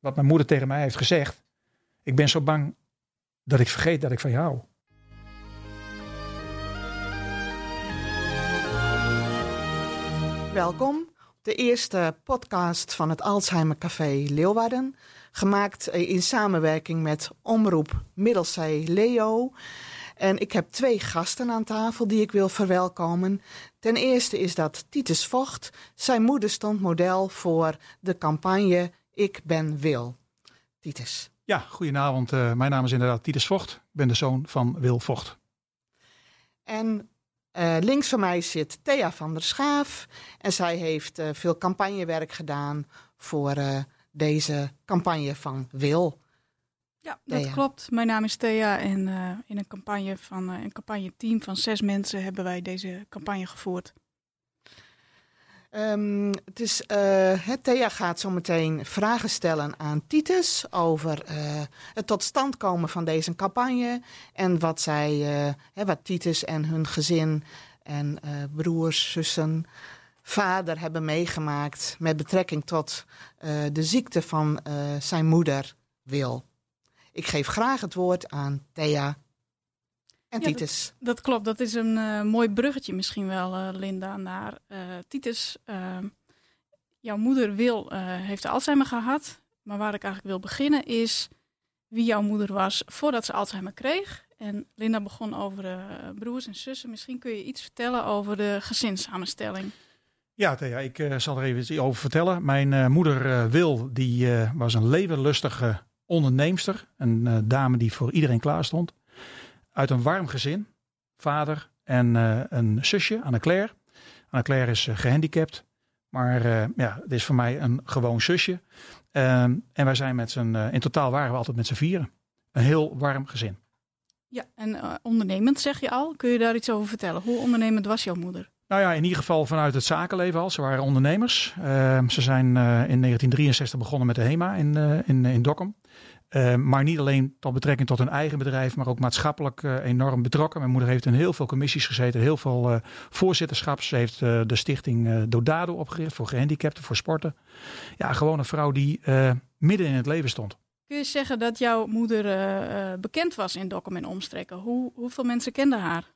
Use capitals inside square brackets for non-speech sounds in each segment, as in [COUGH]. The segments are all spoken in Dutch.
wat mijn moeder tegen mij heeft gezegd. Ik ben zo bang dat ik vergeet dat ik van je hou. Welkom op de eerste podcast van het Alzheimer Café Leeuwarden. Gemaakt in samenwerking met Omroep Middelzee Leo. En ik heb twee gasten aan tafel die ik wil verwelkomen. Ten eerste is dat Titus Vocht. Zijn moeder stond model voor de campagne Ik ben Wil. Titus. Ja, goedenavond. Uh, mijn naam is inderdaad Titus Vocht. Ik ben de zoon van Wil Vocht. En uh, links van mij zit Thea van der Schaaf. En zij heeft uh, veel campagnewerk gedaan voor deze campagne van Wil. Ja, dat Thea. klopt. Mijn naam is Thea en uh, in een campagne van uh, een campagneteam van zes mensen hebben wij deze campagne gevoerd. Um, het is, uh, Thea gaat zo meteen vragen stellen aan Titus over het tot stand komen van deze campagne en wat zij, hè, wat Titus en hun gezin en broers, zussen, vader hebben meegemaakt met betrekking tot de ziekte van zijn moeder Wil. Ik geef graag het woord aan Thea en ja, Titus. Dat, dat, klopt, dat is een uh, mooi bruggetje misschien wel, uh, Linda, naar uh, Titus. jouw moeder Wil heeft Alzheimer gehad, maar waar ik eigenlijk wil beginnen is wie jouw moeder was voordat ze Alzheimer kreeg. En Linda begon over de broers en zussen. Misschien kun je iets vertellen over de gezinssamenstelling. Ja, Thea, ik zal er even iets over vertellen. Mijn moeder Wil, die was een levenlustige onderneemster. Een uh, dame die voor iedereen klaar stond. Uit een warm gezin. Vader en uh, een zusje, Anne-Claire. Anne-Claire is uh, gehandicapt. Maar ja, het is voor mij een gewoon zusje. Ehm, en wij zijn met z'n, in totaal waren we altijd met z'n vieren. Een heel warm gezin. Ja, en ondernemend zeg je al. Kun je daar iets over vertellen? Hoe ondernemend was jouw moeder? Nou ja, in ieder geval vanuit het zakenleven al. Ze waren ondernemers. Uh, ze zijn uh, in 1963 begonnen met de HEMA in, uh, in, in Dokkum. Maar niet alleen tot betrekking tot hun eigen bedrijf, maar ook maatschappelijk enorm betrokken. Mijn moeder heeft in heel veel commissies gezeten, heel veel voorzitterschaps. Ze heeft de stichting Dodado opgericht voor gehandicapten, voor sporten. Ja, gewoon een vrouw die midden in het leven stond. Kun je zeggen dat jouw moeder bekend was in Dokkum en omstreken? Hoe, hoeveel mensen kenden haar?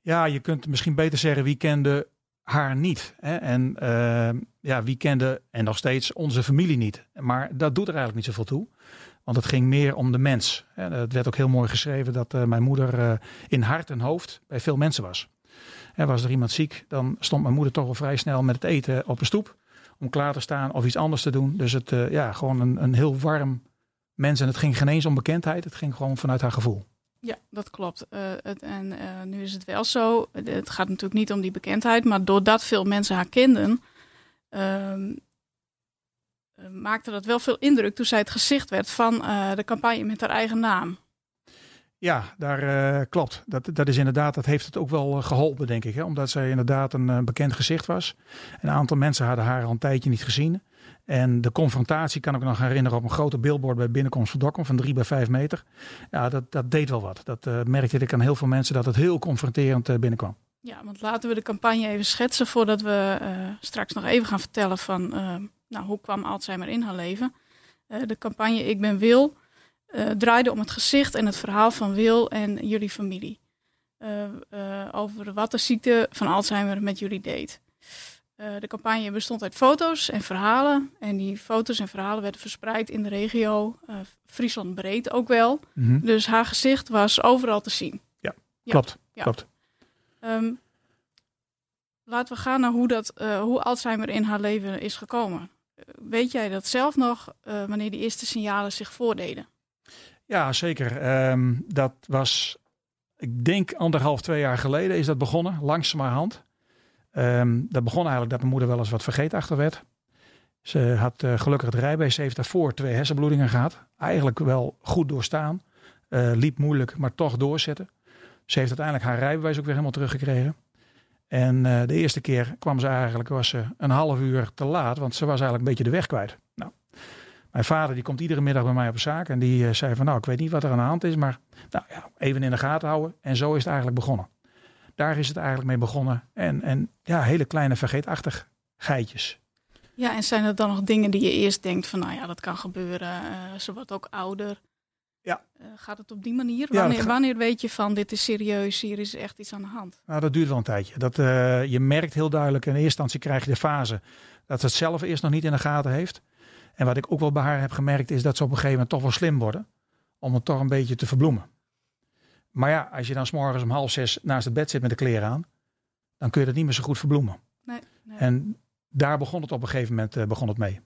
Ja, je kunt misschien beter zeggen wie kende haar niet. Hè? En uh, ja, wie kende en nog steeds onze familie niet. Maar dat doet er eigenlijk niet zoveel toe. Want het ging meer om de mens. Het werd ook heel mooi geschreven dat uh, mijn moeder uh, in hart en hoofd bij veel mensen was. En was er iemand ziek, dan stond mijn moeder toch wel vrij snel met het eten op een stoep. Om klaar te staan of iets anders te doen. Dus het, ja, gewoon een, een heel warm mens. En het ging geen eens om bekendheid. Het ging gewoon vanuit haar gevoel. Ja, dat klopt. Het, en nu is het wel zo. Het gaat natuurlijk niet om die bekendheid, maar doordat veel mensen haar kenden, uh, maakte dat wel veel indruk toen zij het gezicht werd van de campagne met haar eigen naam. Ja, daar klopt. Dat, dat is inderdaad, dat heeft het ook wel geholpen, denk ik. Hè? Omdat zij inderdaad een bekend gezicht was. Een aantal mensen hadden haar al een tijdje niet gezien. En de confrontatie kan ik me nog herinneren op een grote billboard bij binnenkomst van Dokkum van drie bij vijf meter. Ja, dat, dat deed wel wat. Dat uh, merkte ik aan heel veel mensen dat het heel confronterend uh, binnenkwam. Ja, want laten we de campagne even schetsen voordat we uh, straks nog even gaan vertellen van nou, hoe kwam Alzheimer in haar leven. de campagne Ik ben Wil draaide om het gezicht en het verhaal van Wil en jullie familie. over wat de ziekte van Alzheimer met jullie deed. De campagne bestond uit foto's en verhalen. En die foto's en verhalen werden verspreid in de regio, Friesland breed ook wel. Mm -hmm. Dus haar gezicht was overal te zien. Ja, ja. klopt. Ja. klopt. Um, laten we gaan naar hoe, dat, uh, hoe Alzheimer in haar leven is gekomen. Weet jij dat zelf nog, wanneer die eerste signalen zich voordeden? Ja, zeker. Um, dat was, ik denk anderhalf, twee jaar geleden is dat begonnen, langzamerhand. Um, dat begon eigenlijk dat mijn moeder wel eens wat vergeetachtig werd. Ze had uh, gelukkig het rijbewijs. Ze heeft daarvoor twee hersenbloedingen gehad. Eigenlijk wel goed doorstaan. Uh, liep moeilijk, maar toch doorzetten. Ze heeft uiteindelijk haar rijbewijs ook weer helemaal teruggekregen. En uh, de eerste keer kwam ze eigenlijk, was ze een half uur te laat, want ze was eigenlijk een beetje de weg kwijt. Nou, mijn vader die komt iedere middag bij mij op zaak en die zei van nou, ik weet niet wat er aan de hand is, maar nou, ja, even in de gaten houden. En zo is het eigenlijk begonnen daar is het eigenlijk mee begonnen. En, en ja, hele kleine vergeetachtig geitjes. Ja, en zijn er dan nog dingen die je eerst denkt van, nou ja, dat kan gebeuren. Uh, ze wordt ook ouder. Ja. Uh, gaat het op die manier? Ja, Wanneer, wanneer weet je van, dit is serieus, hier is echt iets aan de hand? Nou, dat duurt wel een tijdje. Dat, eh, je merkt heel duidelijk, in eerste instantie krijg je de fase dat ze het zelf eerst nog niet in de gaten heeft. En wat ik ook wel bij haar heb gemerkt, is dat ze op een gegeven moment toch wel slim worden. Om het toch een beetje te verbloemen. Maar ja, als je dan s'morgens om half zes naast het bed zit met de kleren aan, dan kun je dat niet meer zo goed verbloemen. Nee, nee. En daar begon het op een gegeven moment eh, begon het mee.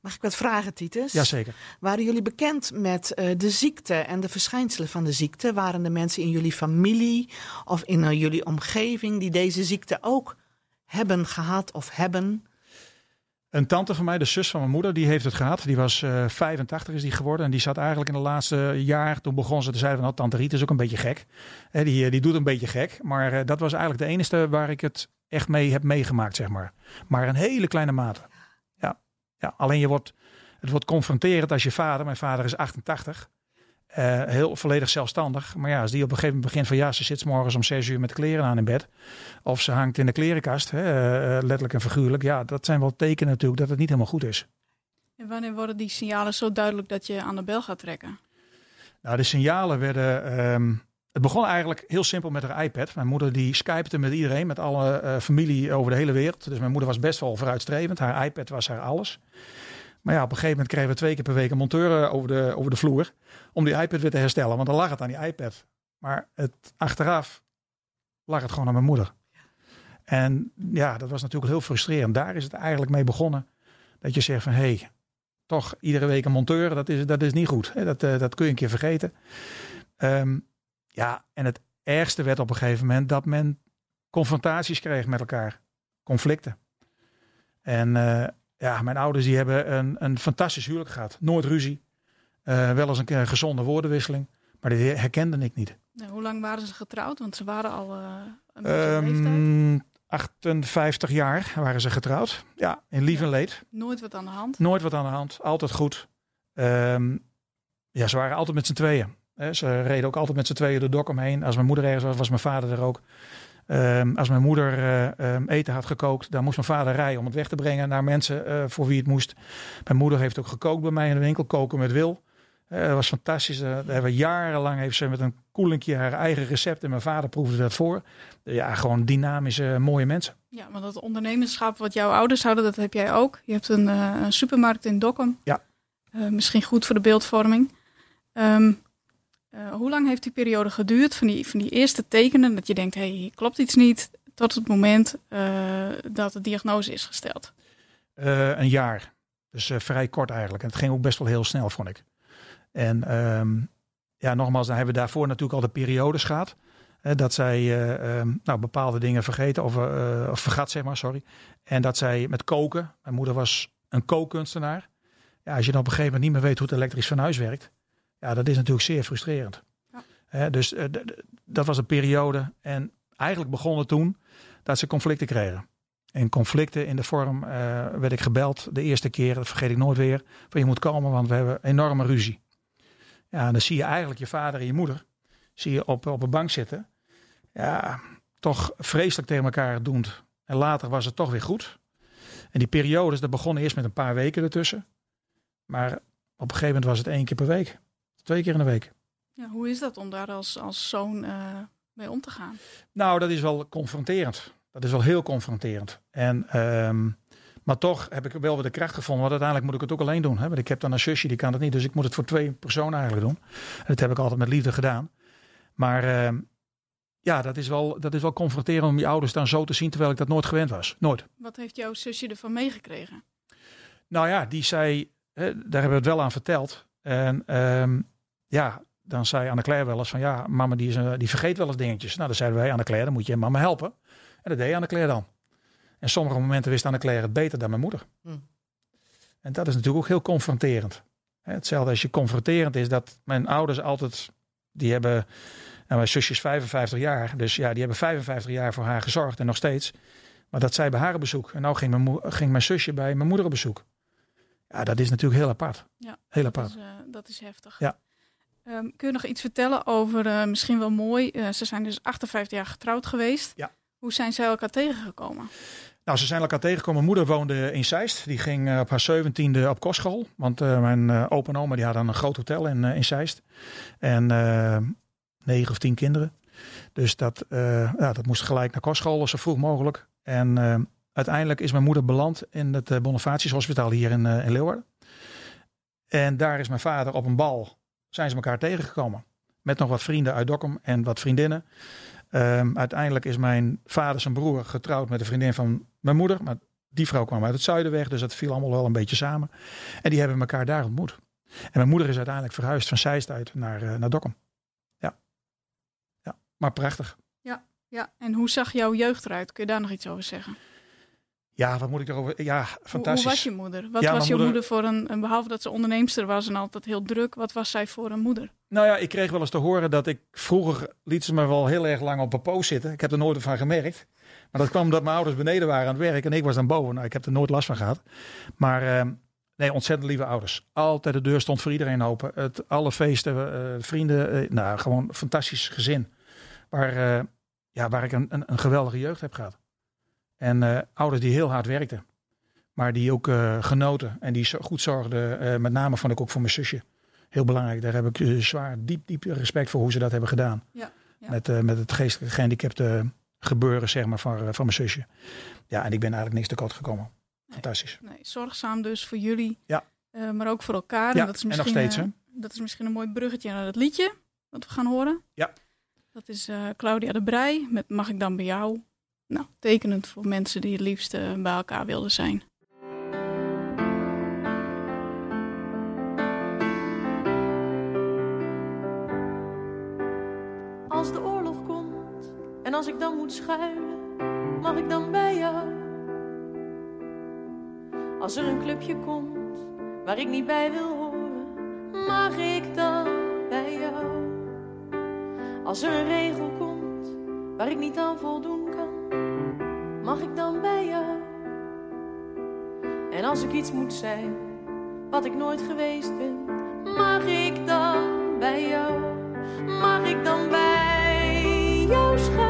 Mag ik wat vragen, Titus? Jazeker. Waren jullie bekend met eh, de ziekte en de verschijnselen van de ziekte? Waren er mensen in jullie familie of in eh, jullie omgeving die deze ziekte ook hebben gehad of hebben? Een tante van mij, de zus van mijn moeder, die heeft het gehad. Die was eh 85 is die geworden. En die zat eigenlijk in de laatste jaar, toen begon ze te zeggen van, nou, tante Riet is ook een beetje gek. Hè, die, eh, die doet een beetje gek. Maar eh, dat was eigenlijk de enige waar ik het echt mee heb meegemaakt, zeg maar. Maar een hele kleine mate. Ja, alleen je wordt, het wordt confronterend als je vader, mijn vader is 88, eh, heel volledig zelfstandig. Maar ja, als die op een gegeven moment begint van ja, ze zit morgens om zes uur met de kleren aan in bed. Of ze hangt in de klerenkast, hè, eh, letterlijk en figuurlijk. Ja, dat zijn wel tekenen natuurlijk dat het niet helemaal goed is. En wanneer worden die signalen zo duidelijk dat je aan de bel gaat trekken? Nou, de signalen werden. ehm, het begon eigenlijk heel simpel met haar iPad. Mijn moeder die skypte met iedereen, met alle eh, familie over de hele wereld. Dus mijn moeder was best wel vooruitstrevend. Haar iPad was haar alles. Maar ja, op een gegeven moment kregen we twee keer per week een monteur eh, over de, over de vloer. Om die iPad weer te herstellen. Want dan lag het aan die iPad. Maar het, achteraf lag het gewoon aan mijn moeder. En ja, dat was natuurlijk heel frustrerend. Daar is het eigenlijk mee begonnen. Dat je zegt van, hé, hey, toch iedere week een monteur, dat is, dat is niet goed. Dat, eh, dat kun je een keer vergeten. Ehm, ja, en het ergste werd op een gegeven moment dat men confrontaties kreeg met elkaar. Conflicten. En eh, ja, mijn ouders die hebben een, een fantastisch huwelijk gehad. Nooit ruzie. Eh, wel eens een keer gezonde woordenwisseling. Maar die herkende ik niet. Nou, hoe lang waren ze getrouwd? Want ze waren al eh, een leeftijd. Ehm 58 jaar waren ze getrouwd. Ja, in lief en leed. Nooit wat aan de hand. Nooit wat aan de hand. Altijd goed. Ehm, ja, ze waren altijd met z'n tweeën. Ze reden ook altijd met z'n tweeën de dok omheen. Als mijn moeder ergens was, was mijn vader er ook. Ehm, als mijn moeder eh, ehm, eten had gekookt, dan moest mijn vader rijden om het weg te brengen naar mensen eh, voor wie het moest. Mijn moeder heeft ook gekookt bij mij in de winkel, koken met wil. Eh, dat was fantastisch. Daar hebben jarenlang heeft ze met een koelinkje haar eigen recept en mijn vader proefde dat voor. Ja, gewoon dynamische, mooie mensen. Ja, want dat ondernemerschap wat jouw ouders hadden, dat heb jij ook. Je hebt een, een supermarkt in Dokkum. Ja. Misschien goed voor de beeldvorming. Ehm, eh, hoe lang heeft die periode geduurd van die, van die eerste tekenen dat je denkt, hé, hey, hier klopt iets niet, tot het moment eh, dat de diagnose is gesteld? Eh, een jaar. Dus vrij kort eigenlijk. En het ging ook best wel heel snel, vond ik. En ehm, ja, nogmaals, dan hebben we daarvoor natuurlijk al de periodes gehad. Hè, dat zij eh, ehm, nou, bepaalde dingen vergeten of, of vergat, zeg maar, sorry. En dat zij met koken, mijn moeder was een kookkunstenaar. Ja, als je dan op een gegeven moment niet meer weet hoe het elektrisch fornuis werkt. Ja, dat is natuurlijk zeer frustrerend. Ja. Hè, dus eh, dat was een periode. En eigenlijk begon het toen dat ze conflicten kregen. En conflicten in de vorm eh, werd ik gebeld de eerste keer, dat vergeet ik nooit weer. Van je moet komen, want we hebben enorme ruzie. Ja, en dan zie je eigenlijk je vader en je moeder zie je op, op een bank zitten. Ja, toch vreselijk tegen elkaar doend. En later was het toch weer goed. En die periodes, dat begon eerst met een paar weken ertussen. Maar op een gegeven moment was het één keer per week. Twee keer in de week. Ja, hoe is dat om daar als, als zoon eh, mee om te gaan? Nou, dat is wel confronterend. Dat is wel heel confronterend. En, ehm, maar toch heb ik wel weer de kracht gevonden. Want uiteindelijk moet ik het ook alleen doen. Hè? Want ik heb dan een zusje, die kan het niet. Dus ik moet het voor twee personen eigenlijk doen. En dat heb ik altijd met liefde gedaan. Maar ehm, ja, dat is, wel, dat is wel confronterend om je ouders dan zo te zien... terwijl ik dat nooit gewend was. Nooit. Wat heeft jouw zusje ervan meegekregen? Nou ja, die zei... Hè, daar hebben we het wel aan verteld. En ehm, ja, dan zei Anne-Claire wel eens van... Ja, mama die, is, eh, die vergeet wel eens dingetjes. Nou, dan zeiden wij Anne-Claire, dan moet je mama helpen. En dat deed Anne-Claire dan. En sommige momenten wist Anne-Claire het beter dan mijn moeder. Hm. En dat is natuurlijk ook heel confronterend. Hetzelfde als je confronterend is dat mijn ouders altijd... Die hebben... Nou, mijn zusje is 55 jaar. Dus ja, die hebben 55 jaar voor haar gezorgd en nog steeds. Maar dat zij bij haar bezoek. En nou ging mijn, ging mijn zusje bij mijn moeder op bezoek. Ja, dat is natuurlijk heel apart. Ja, Heel Dat apart. is, eh, dat is heftig. Ja. Ehm, kun je nog iets vertellen over, eh, misschien wel mooi, eh, ze zijn dus 58 jaar getrouwd geweest. Ja. Hoe zijn zij elkaar tegengekomen? Nou, ze zijn elkaar tegengekomen. Mijn moeder woonde in Zeist. Die ging eh, op haar zeventiende op kostschool. Want uh, mijn opa en oma die hadden een groot hotel in, in Zeist. En negen of tien kinderen. Dus dat, ja, dat moest gelijk naar kostschool, zo vroeg mogelijk. En uiteindelijk is mijn moeder beland in het Bonifatius Hospitaal hier in, in Leeuwarden. En daar is mijn vader op een bal, zijn ze elkaar tegengekomen. Met nog wat vrienden uit Dokkum en wat vriendinnen. Um, uiteindelijk is mijn vader zijn broer getrouwd met een vriendin van mijn moeder. Maar die vrouw kwam uit het zuiden weg, dus dat viel allemaal wel een beetje samen. En die hebben elkaar daar ontmoet. En mijn moeder is uiteindelijk verhuisd van Zeist uit naar, uh, naar Dokkum. Ja. ja, maar prachtig. Ja, ja, en hoe zag jouw jeugd eruit? Kun je daar nog iets over zeggen? Ja, wat moet ik erover? Ja, fantastisch. Hoe, was je moeder? Wat was je moeder... moeder... voor een, behalve dat ze onderneemster was en altijd heel druk, wat was zij voor een moeder? Nou ja, ik kreeg wel eens te horen dat ik vroeger liet ze me wel heel erg lang op een poos zitten. Ik heb er nooit van gemerkt. Maar dat kwam omdat mijn ouders beneden waren aan het werk en ik was dan boven. Nou, ik heb er nooit last van gehad. Maar uh, nee, ontzettend lieve ouders. Altijd de deur stond voor iedereen open. Het, alle feesten, uh, vrienden. Uh, nou, gewoon een fantastisch gezin. Waar, eh, ja, waar ik een, een, een geweldige jeugd heb gehad. En uh, ouders die heel hard werkten. Maar die ook uh, genoten. En die goed zorgden. Uh, met name vond ik ook voor mijn zusje. Heel belangrijk. Daar heb ik zwaar, diep, diep respect voor hoe ze dat hebben gedaan. Ja, ja. Met, met het geestelijke gehandicapte gebeuren, zeg maar, van, van mijn zusje. Ja, en ik ben eigenlijk niks tekort gekomen. Fantastisch. Nee, zorgzaam dus voor jullie. Ja. maar ook voor elkaar. Ja, en, dat is misschien, en nog steeds, hè? Dat is misschien een mooi bruggetje naar het liedje. Wat we gaan horen. Ja. Dat is Claudia de Brij met Mag ik dan bij jou? Nou, tekenend voor mensen die het liefst bij elkaar wilden zijn. Als de oorlog komt en als ik dan moet schuilen, mag ik dan bij jou? Als er een clubje komt waar ik niet bij wil horen, mag ik dan bij jou? Als er een regel komt waar ik niet aan voldoen mag ik dan bij jou? En als ik iets moet zijn wat ik nooit geweest ben, mag ik dan bij jou? Mag ik dan bij jou schuilen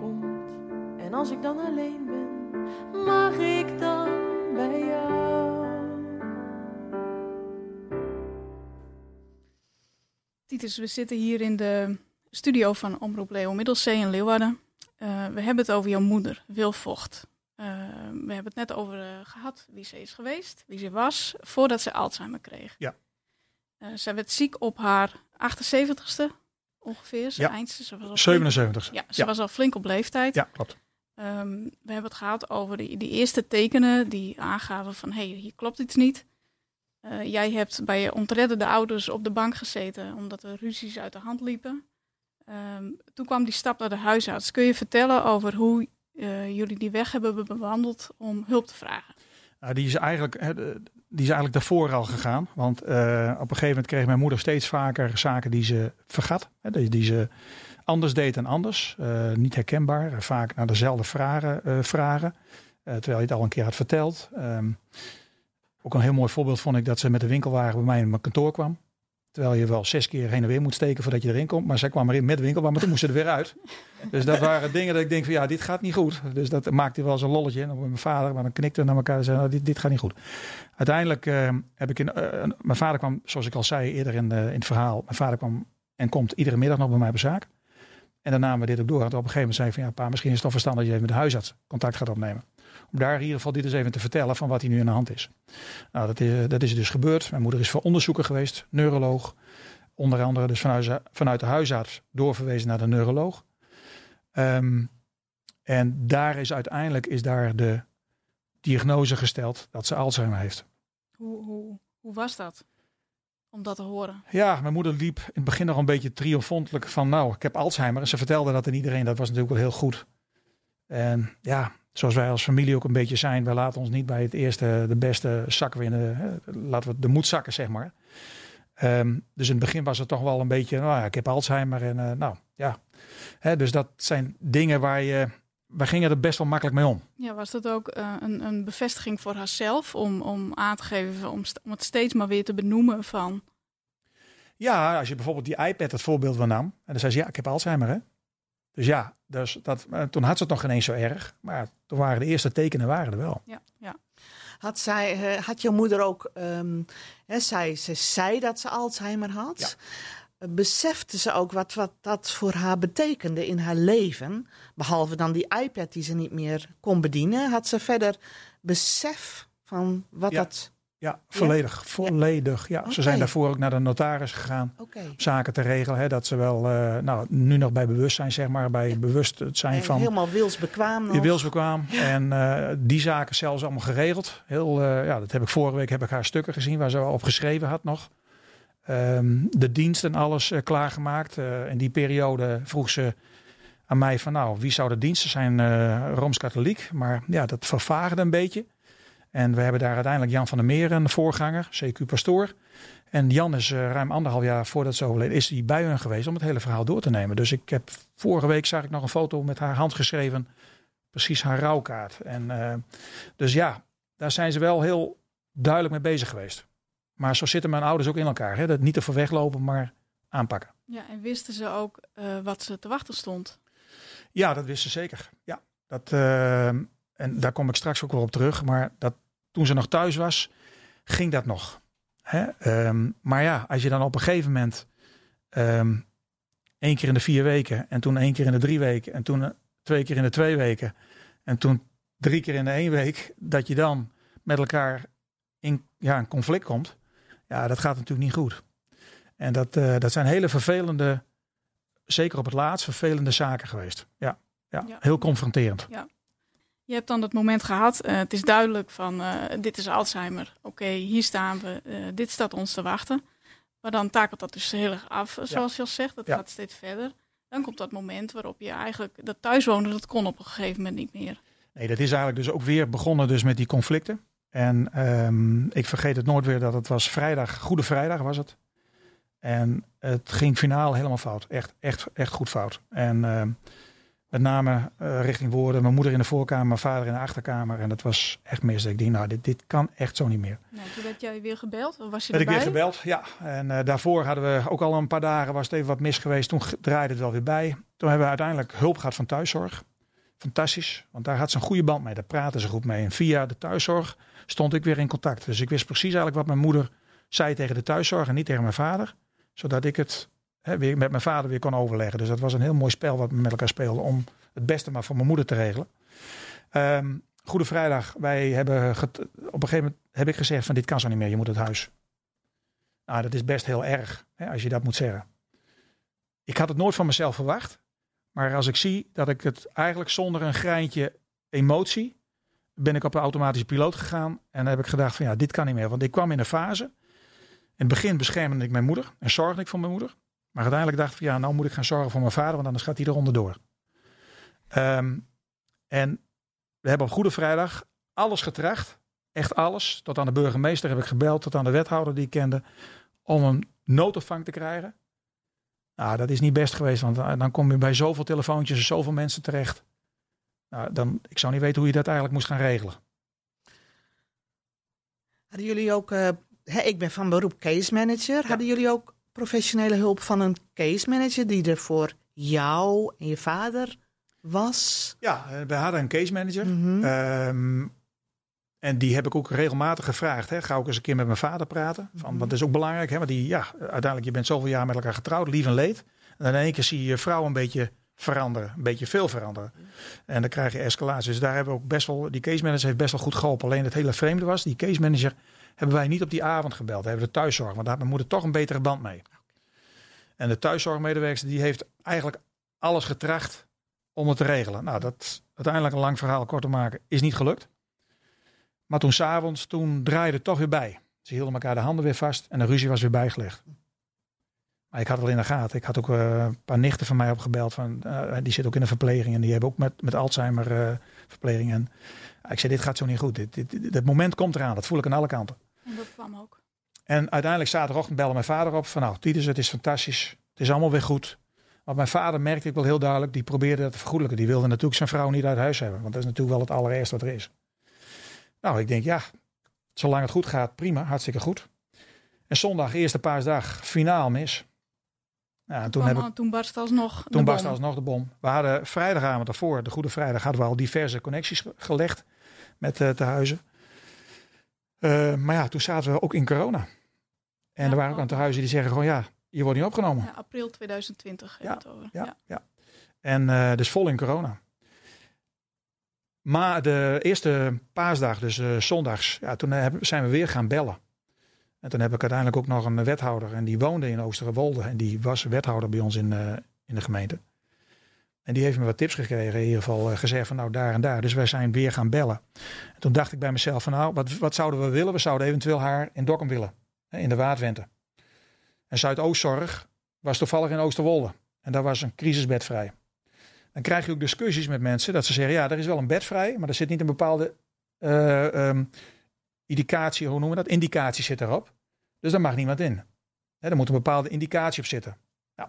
Komt en als ik dan alleen ben, mag ik dan bij jou? Titus, we zitten hier in de studio van Omroep Leo Middelzee in Leeuwarden. Eh, we hebben het over jouw moeder, Wil Vocht. Eh, we hebben het net over eh, gehad wie ze is geweest, wie ze was, voordat ze Alzheimer kreeg. Ja. Eh, zij werd ziek op haar 78ste ongeveer. Ze Ja. eindste, ze was al flink, 77. ja, ze ja. was al flink op leeftijd. Ja, klopt. Ehm, we hebben het gehad over die, die eerste tekenen die aangaven van hé, hey, hier klopt iets niet. Eh, jij hebt bij je ontredderde ouders op de bank gezeten omdat er ruzies uit de hand liepen. Ehm, toen kwam die stap naar de huisarts. Kun je vertellen over hoe eh, jullie die weg hebben be- bewandeld om hulp te vragen? Die, is eigenlijk, die is eigenlijk daarvoor al gegaan. Want eh, op een gegeven moment kreeg mijn moeder steeds vaker zaken die ze vergat. Hè, die, die ze anders deed dan anders. Eh, niet herkenbaar. eh, Vaak naar dezelfde vragen. vragen terwijl je het al een keer had verteld. Ehm, ook een heel mooi voorbeeld vond ik dat ze met de winkelwagen bij mij in mijn kantoor kwam. Terwijl je wel zes keer heen en weer moet steken voordat je erin komt. Maar zij kwam erin met winkelwagen, maar toen moest ze er weer uit. Dus dat waren [LAUGHS] dingen dat ik denk van ja, dit gaat niet goed. Dus dat maakte wel eens een lolletje. En dan met mijn vader, maar dan knikten naar elkaar en zeiden nou, dit, dit gaat niet goed. Uiteindelijk eh, heb ik in, eh, mijn vader kwam, zoals ik al zei eerder in, de, in het verhaal. Mijn vader kwam en komt iedere middag nog bij mij op zaak. En dan namen we dit ook door. En op een gegeven moment zei ik van ja, pa, misschien is het toch verstandig dat je even met de huisarts contact gaat opnemen. Daar in ieder geval dit eens even te vertellen van wat hij nu in de hand is. Nou, dat is, dat is dus gebeurd. Mijn moeder is voor onderzoeken geweest, neuroloog. Onder andere dus vanuit, vanuit de huisarts doorverwezen naar de neuroloog. Ehm, en daar is uiteindelijk is daar de diagnose gesteld dat ze Alzheimer heeft. Hoe, hoe, hoe was dat? Om dat te horen. Ja, mijn moeder liep in het begin nog een beetje triomfantelijk van nou, ik heb Alzheimer. En ze vertelde dat aan iedereen. Dat was natuurlijk wel heel goed. En ja, zoals wij als familie ook een beetje zijn. Wij laten ons niet bij het eerste de beste zak winnen. Laten we de moed zakken, zeg maar. Ehm, dus in het begin was het toch wel een beetje, nou ja, ik heb Alzheimer. En eh, nou, ja. Hè, dus dat zijn dingen waar je, wij gingen er best wel makkelijk mee om. Ja, was dat ook eh, een, een bevestiging voor haarzelf om, om aan te geven, om, om het steeds maar weer te benoemen van... Ja, als je bijvoorbeeld die iPad het voorbeeld van nam. En dan zei ze, ja, ik heb Alzheimer, hè. Dus ja, dus dat, eh, toen had ze het nog geen eens zo erg. Maar toen waren de eerste tekenen waren er wel. Ja, ja. Had, zij, eh, had je moeder ook, ehm, hè, zij, ze zei dat ze Alzheimer had. Eh, Besefte ze ook wat, wat dat voor haar betekende in haar leven? Behalve dan die iPad die ze niet meer kon bedienen. Had ze verder besef van wat Ja. dat... Ja, volledig. Volledig, ja. Ze zijn daarvoor ook naar de notaris gegaan. Om Zaken te regelen. Hè, dat ze wel, eh, nou, nu nog bij bewustzijn, zeg maar. Bij bewust het zijn En van... Helemaal wilsbekwaam nog. Je wilsbekwaam. En eh, die zaken zelfs allemaal geregeld. Heel, eh, ja, dat heb ik vorige week heb ik haar stukken gezien waar ze wel op geschreven had nog. Ehm, de dienst en alles klaargemaakt. In die periode vroeg ze aan mij van nou, wie zou de diensten zijn? Rooms-Katholiek. Maar ja, dat vervaagde een beetje. En we hebben daar uiteindelijk Jan van der Meer, een voorganger, CQ-pastoor. En Jan is eh, ruim anderhalf jaar voordat ze overleed, is hij bij hun geweest om het hele verhaal door te nemen. Dus ik heb vorige week zag ik nog een foto met haar handgeschreven, precies haar rouwkaart. En eh, dus ja, daar zijn ze wel heel duidelijk mee bezig geweest. Maar zo zitten mijn ouders ook in elkaar. Hè? Dat niet ervoor weglopen, maar aanpakken. ja, en wisten ze ook eh, wat ze te wachten stond? Ja, dat wist ze zeker. Ja, dat, en daar kom ik straks ook wel op terug. Maar dat, toen ze nog thuis was, ging dat nog. Hè? Ehm, maar ja, als je dan op een gegeven moment ehm, één keer in de vier weken en toen één keer in de drie weken en toen eh, twee keer in de twee weken en toen drie keer in de één week, dat je dan met elkaar in ja, een conflict komt, ja, dat gaat natuurlijk niet goed. En dat, eh, dat zijn hele vervelende, zeker op het laatst, vervelende zaken geweest. Ja, ja, Ja. heel confronterend. Je hebt dan dat moment gehad. eh, het is duidelijk van eh, dit is Alzheimer. Oké, hier staan we. eh, dit staat ons te wachten. Maar dan takelt dat dus heel erg af, zoals je al zegt. Dat Ja. gaat steeds verder. Dan komt dat moment waarop je eigenlijk dat thuiswonen, dat kon op een gegeven moment niet meer. Nee, dat is eigenlijk dus ook weer begonnen dus met die conflicten. En ehm, ik vergeet het nooit weer dat het was vrijdag, Goede Vrijdag was het. En het ging finaal helemaal fout. Echt, echt, echt goed fout. En ehm, met name eh, richting woorden. Mijn moeder in de voorkamer, mijn vader in de achterkamer. En dat was echt mis. Ik denk, nou, dit, dit kan echt zo niet meer. Nou, toen werd jij weer gebeld. Of was je Werd ik weer gebeld, ja. En eh, daarvoor hadden we ook al een paar dagen, was het even wat mis geweest. Toen draaide het wel weer bij. Toen hebben we uiteindelijk hulp gehad van thuiszorg. Fantastisch, want daar had ze een goede band mee. Daar praten ze goed mee. En via de thuiszorg stond ik weer in contact. Dus ik wist precies eigenlijk wat mijn moeder zei tegen de thuiszorg en niet tegen mijn vader. Zodat ik het hè, weer met mijn vader weer kon overleggen. Dus dat was een heel mooi spel wat we met elkaar speelden om het beste maar voor mijn moeder te regelen. Ehm, Goede Vrijdag, wij hebben op een gegeven moment heb ik gezegd van dit kan zo niet meer, je moet het huis. Nou, dat is best heel erg hè, als je dat moet zeggen. Ik had het nooit van mezelf verwacht. Maar als ik zie dat ik het eigenlijk zonder een greintje emotie ben ik op de automatische piloot gegaan. En heb ik gedacht van ja, dit kan niet meer. Want ik kwam in een fase. In het begin beschermde ik mijn moeder en zorgde ik voor mijn moeder. Maar uiteindelijk dacht ik ja, nou moet ik gaan zorgen voor mijn vader, want anders gaat hij eronder door. Ehm, en we hebben op Goede Vrijdag alles getracht. Echt alles. Tot aan de burgemeester heb ik gebeld, tot aan de wethouder die ik kende. Om een noodopvang te krijgen. Nou, dat is niet best geweest, want dan kom je bij zoveel telefoontjes en zoveel mensen terecht. Nou, dan, ik zou niet weten hoe je dat eigenlijk moest gaan regelen. Hadden jullie ook, eh, hè, ik ben van beroep case manager. Hadden jullie ook professionele hulp van een case manager die er voor jou en je vader was? Ja, eh, we hadden een case manager. Mhm. Ehm, en die heb ik ook regelmatig gevraagd. Hè. Ga ook eens een keer met mijn vader praten. Van, Mhm. Want dat is ook belangrijk. Hè, want die, ja, uiteindelijk, je bent zoveel jaar met elkaar getrouwd, lief en leed. En dan in één keer zie je je vrouw een beetje veranderen. Een beetje veel veranderen. En dan krijg je escalatie. Dus daar hebben we ook best wel, die case manager heeft best wel goed geholpen. Alleen het hele vreemde was, die case manager hebben wij niet op die avond gebeld. We hebben de thuiszorg, want daar had mijn moeder toch een betere band mee. En de thuiszorgmedewerker die heeft eigenlijk alles getracht om het te regelen. Nou, dat uiteindelijk een lang verhaal kort te maken, is niet gelukt. Maar toen s'avonds, toen draaide het toch weer bij. Ze hielden elkaar de handen weer vast en de ruzie was weer bijgelegd. Maar ik had het al in de gaten. Ik had ook eh, een paar nichten van mij opgebeld. Van, eh, die zitten ook in de verpleging en die hebben ook met, met Alzheimer eh, verpleging. En ik zei, dit gaat zo niet goed. Dit, dit, moment komt eraan. Dat voel ik aan alle kanten. En dat kwam ook. En uiteindelijk zaterdagochtend belde mijn vader op van nou, Titus, het is fantastisch. Het is allemaal weer goed. Want mijn vader merkte ik wel heel duidelijk, die probeerde dat te vergoedelijken. Die wilde natuurlijk zijn vrouw niet uit huis hebben. Want dat is natuurlijk wel het allerergste wat er is. Nou, ik denk ja, zolang het goed gaat, prima, hartstikke goed. En zondag, eerste paasdag, finaal mis. Ja, toen, al- toen barst alsnog de bom. alsnog de bom. We hadden vrijdagavond daarvoor, de Goede Vrijdag, hadden we al diverse connecties ge- gelegd met eh te huizen. Eh, maar ja, toen zaten we ook in corona. En Ja, er waren ook aan te huizen die zeggen gewoon ja, je wordt niet opgenomen. Ja, april 2020 hebben we het over. Ja, Ja. ja. En eh, dus vol in corona. Maar de eerste paasdag, dus zondags, ja, toen zijn we weer gaan bellen. En toen heb ik uiteindelijk ook nog een wethouder. En die woonde in Oosterwolde. En die was wethouder bij ons in, eh, in de gemeente. En die heeft me wat tips gekregen. In ieder geval eh, gezegd van nou daar en daar. Dus wij zijn weer gaan bellen. En toen dacht ik bij mezelf van nou, wat, wat zouden we willen? We zouden eventueel haar in Dokkum willen. Hè, in de Waardwente. En Zuidoostzorg was toevallig in Oosterwolde. En daar was een crisisbed vrij. Dan krijg je ook discussies met mensen dat ze zeggen: ja, er is wel een bed vrij, maar er zit niet een bepaalde eh, ehm, indicatie, hoe noemen we dat? Indicatie zit erop. Dus daar mag niemand in. Hè, er moet een bepaalde indicatie op zitten. Nou.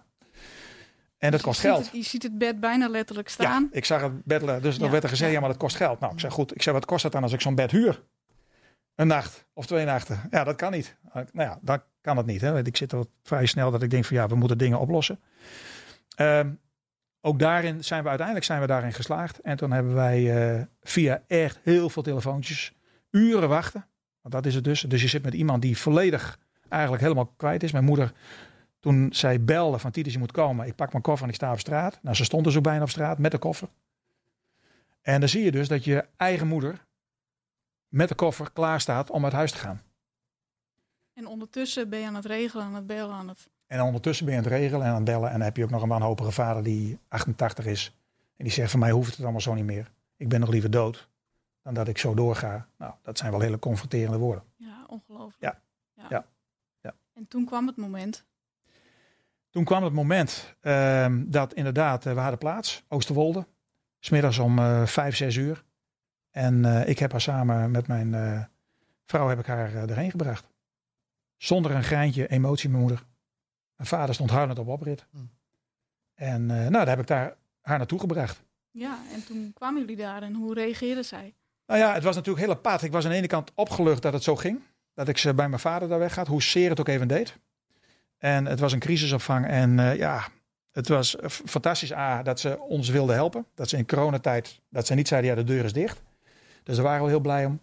En dat kost geld. het- je ziet het bed bijna letterlijk staan. Ja, ik zag het bed. Dus dan Ja, werd er gezegd: ja. ja, maar dat kost geld. Nou, ik zeg goed. Ik zeg: wat kost dat dan als ik zo'n bed huur? Een nacht of twee nachten. Ja, dat kan niet. Nou ja, dan kan het niet. Hè. Ik zit er vrij snel dat ik denk van ja, we moeten dingen oplossen. Ehm, ook daarin zijn we uiteindelijk zijn we daarin geslaagd. En toen hebben wij eh, via echt heel veel telefoontjes uren wachten. Want dat is het dus. Dus je zit met iemand die volledig eigenlijk helemaal kwijt is. Mijn moeder, toen zij belde van Titus, je moet komen. Ik pak mijn koffer en ik sta op straat. Nou, ze stond dus ook bijna op straat met de koffer. En dan zie je dus dat je eigen moeder met de koffer klaar staat om uit huis te gaan. En ondertussen ben je aan het regelen, aan het bellen, aan het... En ondertussen ben je aan het regelen en aan het bellen. En dan heb je ook nog een wanhopige vader die 88 is. En die zegt, van mij hoeft het allemaal zo niet meer. Ik ben nog liever dood dan dat ik zo doorga. Nou, dat zijn wel hele confronterende woorden. Ja, ongelooflijk. Ja. Ja. Ja. En toen kwam het moment. Toen kwam het moment ehm, dat inderdaad, eh, we hadden plaats, Oosterwolde. Smiddags om eh, vijf, zes uur. En eh, ik heb haar samen met mijn eh, vrouw heb ik haar erheen gebracht. Zonder een greintje emotie, mijn moeder. Mijn vader stond huilend op oprit. Hm. En eh, nou, daar heb ik daar, haar naartoe gebracht. Ja, en toen kwamen jullie daar en hoe reageerden zij? Nou ja, het was natuurlijk heel apart. Ik was aan de ene kant opgelucht dat het zo ging. Dat ik ze bij mijn vader daar weggaat, hoe zeer het ook even deed. En het was een crisisopvang. En eh, ja, het was fantastisch A, dat ze ons wilden helpen. Dat ze in coronatijd, dat ze niet zeiden, ja, de deur is dicht. Dus daar waren we heel blij om.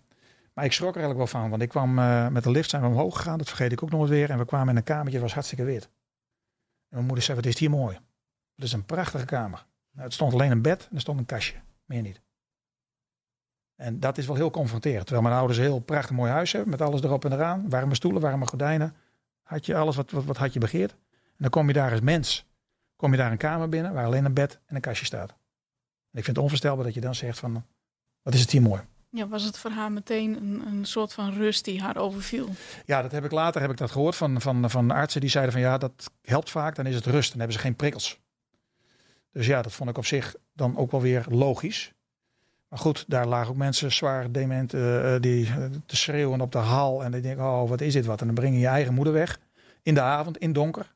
Maar ik schrok er eigenlijk wel van, want ik kwam eh, met de lift zijn we omhoog gegaan. Dat vergeet ik ook nooit weer. En we kwamen in een kamertje, het was hartstikke wit. mijn moeder zei, wat is hier mooi. Het is een prachtige kamer. Nou, het stond alleen een bed en er stond een kastje. Meer niet. En dat is wel heel confronterend. Terwijl mijn ouders een heel prachtig mooi huis hebben. Met alles erop en eraan. Warme stoelen, warme gordijnen. Had je alles wat, wat, wat had je begeerd. En dan kom je daar als mens. Kom je daar een kamer binnen waar alleen een bed en een kastje staat. En ik vind het onvoorstelbaar dat je dan zegt van... Wat is het hier mooi. Ja, was het voor haar meteen een, een soort van rust die haar overviel? Ja, dat heb ik later heb ik dat gehoord van, van, van artsen die zeiden van ja, dat helpt vaak, dan is het rust. Dan hebben ze geen prikkels. Dus ja, dat vond ik op zich dan ook wel weer logisch. Maar goed, daar lagen ook mensen zwaar dement eh, eh, die eh, te schreeuwen op de hal. En die denken, oh, wat is dit wat? En dan breng je je eigen moeder weg. In de avond, in donker.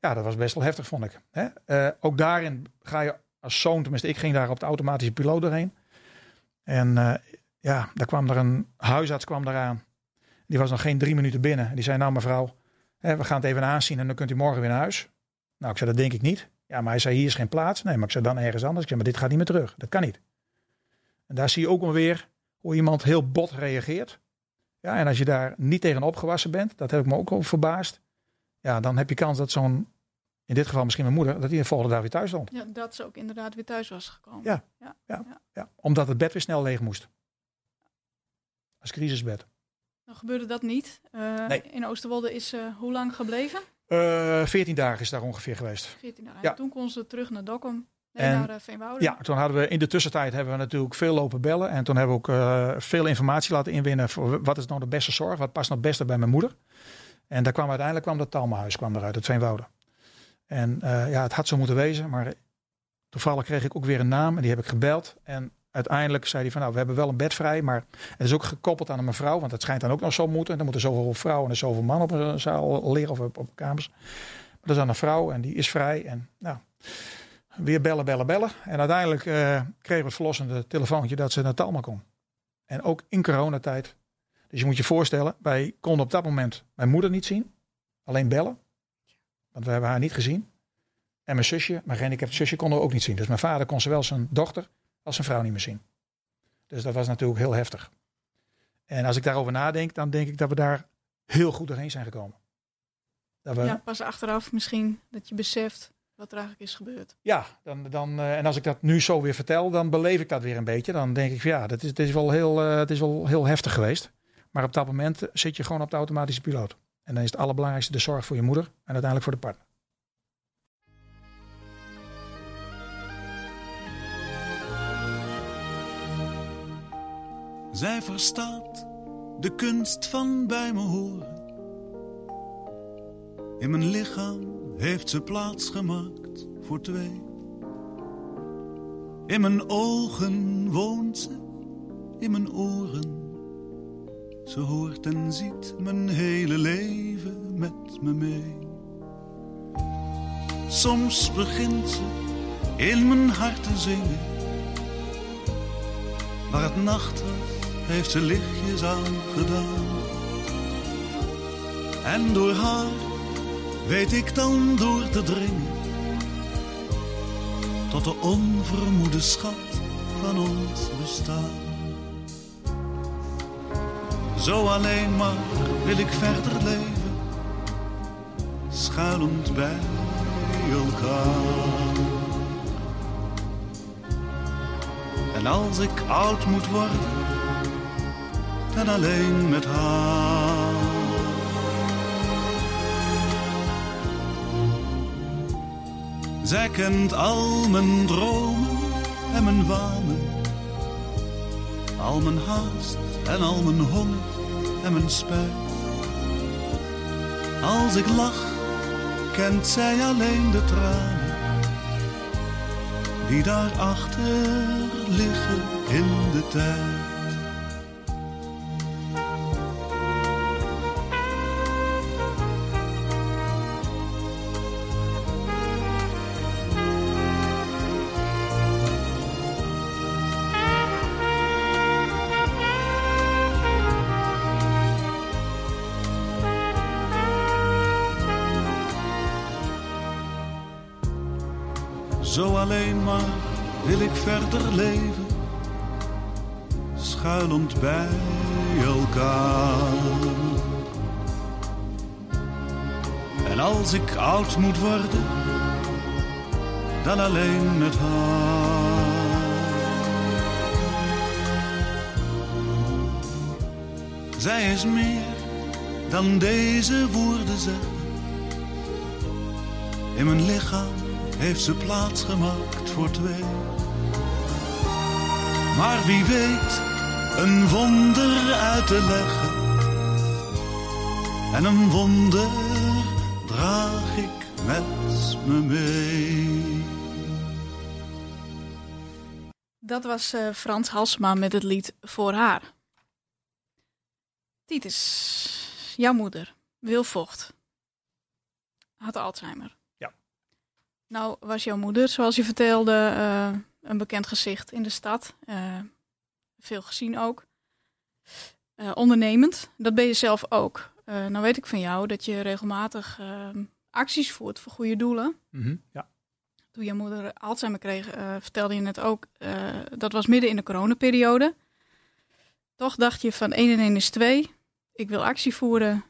Ja, dat was best wel heftig, vond ik. Hè? Ook daarin ga je als zoon, tenminste ik ging daar op de automatische piloot doorheen. En ja, daar kwam er een huisarts kwam eraan. Die was nog geen drie minuten binnen. Die zei, nou mevrouw, hè, we gaan het even aanzien en dan kunt u morgen weer naar huis. Nou, ik zei, dat denk ik niet. Ja, maar hij zei, hier is geen plaats. Nee, maar ik zei, dan ergens anders. Ik zei, maar dit gaat niet meer terug. Dat kan niet. En daar zie je ook wel weer hoe iemand heel bot reageert. Ja, en als je daar niet tegen opgewassen bent, dat heb ik me ook al verbaasd. Ja, dan heb je kans dat zo'n, in dit geval misschien mijn moeder, dat die de volgende dag weer thuis stond. Ja, dat ze ook inderdaad weer thuis was gekomen. Ja. Ja, omdat het bed weer snel leeg moest. Als crisisbed. Dan gebeurde dat niet. Eh, Nee. In Oosterwolde is ze hoe lang gebleven? Eh 14 dagen is daar ongeveer geweest. 14 dagen. Ja. En toen kon ze terug naar Dokkum. En- Veenwouden. Ja, toen hadden we in de tussentijd hebben we natuurlijk veel lopen bellen. En toen hebben we ook eh, veel informatie laten inwinnen voor wat is nou de beste zorg, wat past nou het beste bij mijn moeder. En daar kwam uiteindelijk kwam dat Talmahuis kwam eruit, het Veenwouden. En eh, ja, het had zo moeten wezen, maar toevallig kreeg ik ook weer een naam en die heb ik gebeld. En uiteindelijk zei hij van nou, we hebben wel een bed vrij, maar het is ook gekoppeld aan een mevrouw, want het schijnt dan ook nog zo moeten. Dan moeten zoveel vrouwen en zoveel mannen op een zaal liggen of op, op kamers. Maar dat is dan een vrouw en die is vrij. En nou, weer bellen, bellen, bellen. En uiteindelijk eh, kregen we het verlossende telefoontje dat ze naar Talma kon. En ook in coronatijd. Dus je moet je voorstellen, wij konden op dat moment mijn moeder niet zien. Alleen bellen. Want we hebben haar niet gezien. En mijn zusje, mijn gehandicapt zusje, konden we ook niet zien. Dus mijn vader kon zowel zijn dochter als zijn vrouw niet meer zien. Dus dat was natuurlijk heel heftig. En als ik daarover nadenk, dan denk ik dat we daar heel goed doorheen zijn gekomen. Dat we, Ja, pas achteraf misschien dat je beseft wat er eigenlijk is gebeurd. Ja, dan, dan, eh, en als ik dat nu zo weer vertel, dan beleef ik dat weer een beetje. Dan denk ik van ja, dat is, het, is wel heel, eh, het is wel heel heftig geweest. Maar op dat moment zit je gewoon op de automatische piloot. En dan is het allerbelangrijkste de zorg voor je moeder en uiteindelijk voor de partner. Zij verstaat de kunst van bij me horen. In mijn lichaam heeft ze plaats gemaakt voor twee. In mijn ogen woont ze, in mijn oren. Ze hoort en ziet mijn hele leven met me mee. Soms begint ze in mijn hart te zingen. Waar het nacht heeft ze lichtjes aangedaan. En door haar weet ik dan door te dringen. Tot de onvermoede schat van ons bestaan. Zo alleen maar wil ik verder leven, schuilend bij elkaar. En als ik oud moet worden, dan alleen met haar. Zij kent al mijn dromen en mijn wanen, al mijn haast en al mijn honger en mijn spijt. Als ik lach, kent zij alleen de tranen die daarachter liggen in de tijd. Zo alleen maar wil ik verder leven, schuilend bij elkaar. En als ik oud moet worden, dan alleen het haar. Zij is meer dan deze woorden zeggen. In mijn lichaam heeft ze plaats gemaakt voor twee. Maar wie weet, een wonder uit te leggen. En een wonder draag ik met me mee. Dat was eh, Frans Halsema met het lied Voor haar. Titus, jouw moeder, Wil Vocht, had Alzheimer. Nou was jouw moeder, zoals je vertelde, eh, een bekend gezicht in de stad. Eh, veel gezien ook. Eh, ondernemend, dat ben je zelf ook. Nou weet ik van jou dat je regelmatig acties voert voor goede doelen. Mhm, Ja. Toen je moeder Alzheimer kreeg, vertelde je net ook, dat was midden in de coronaperiode. Toch dacht je van 1 en 1 is 2. Ik wil actie voeren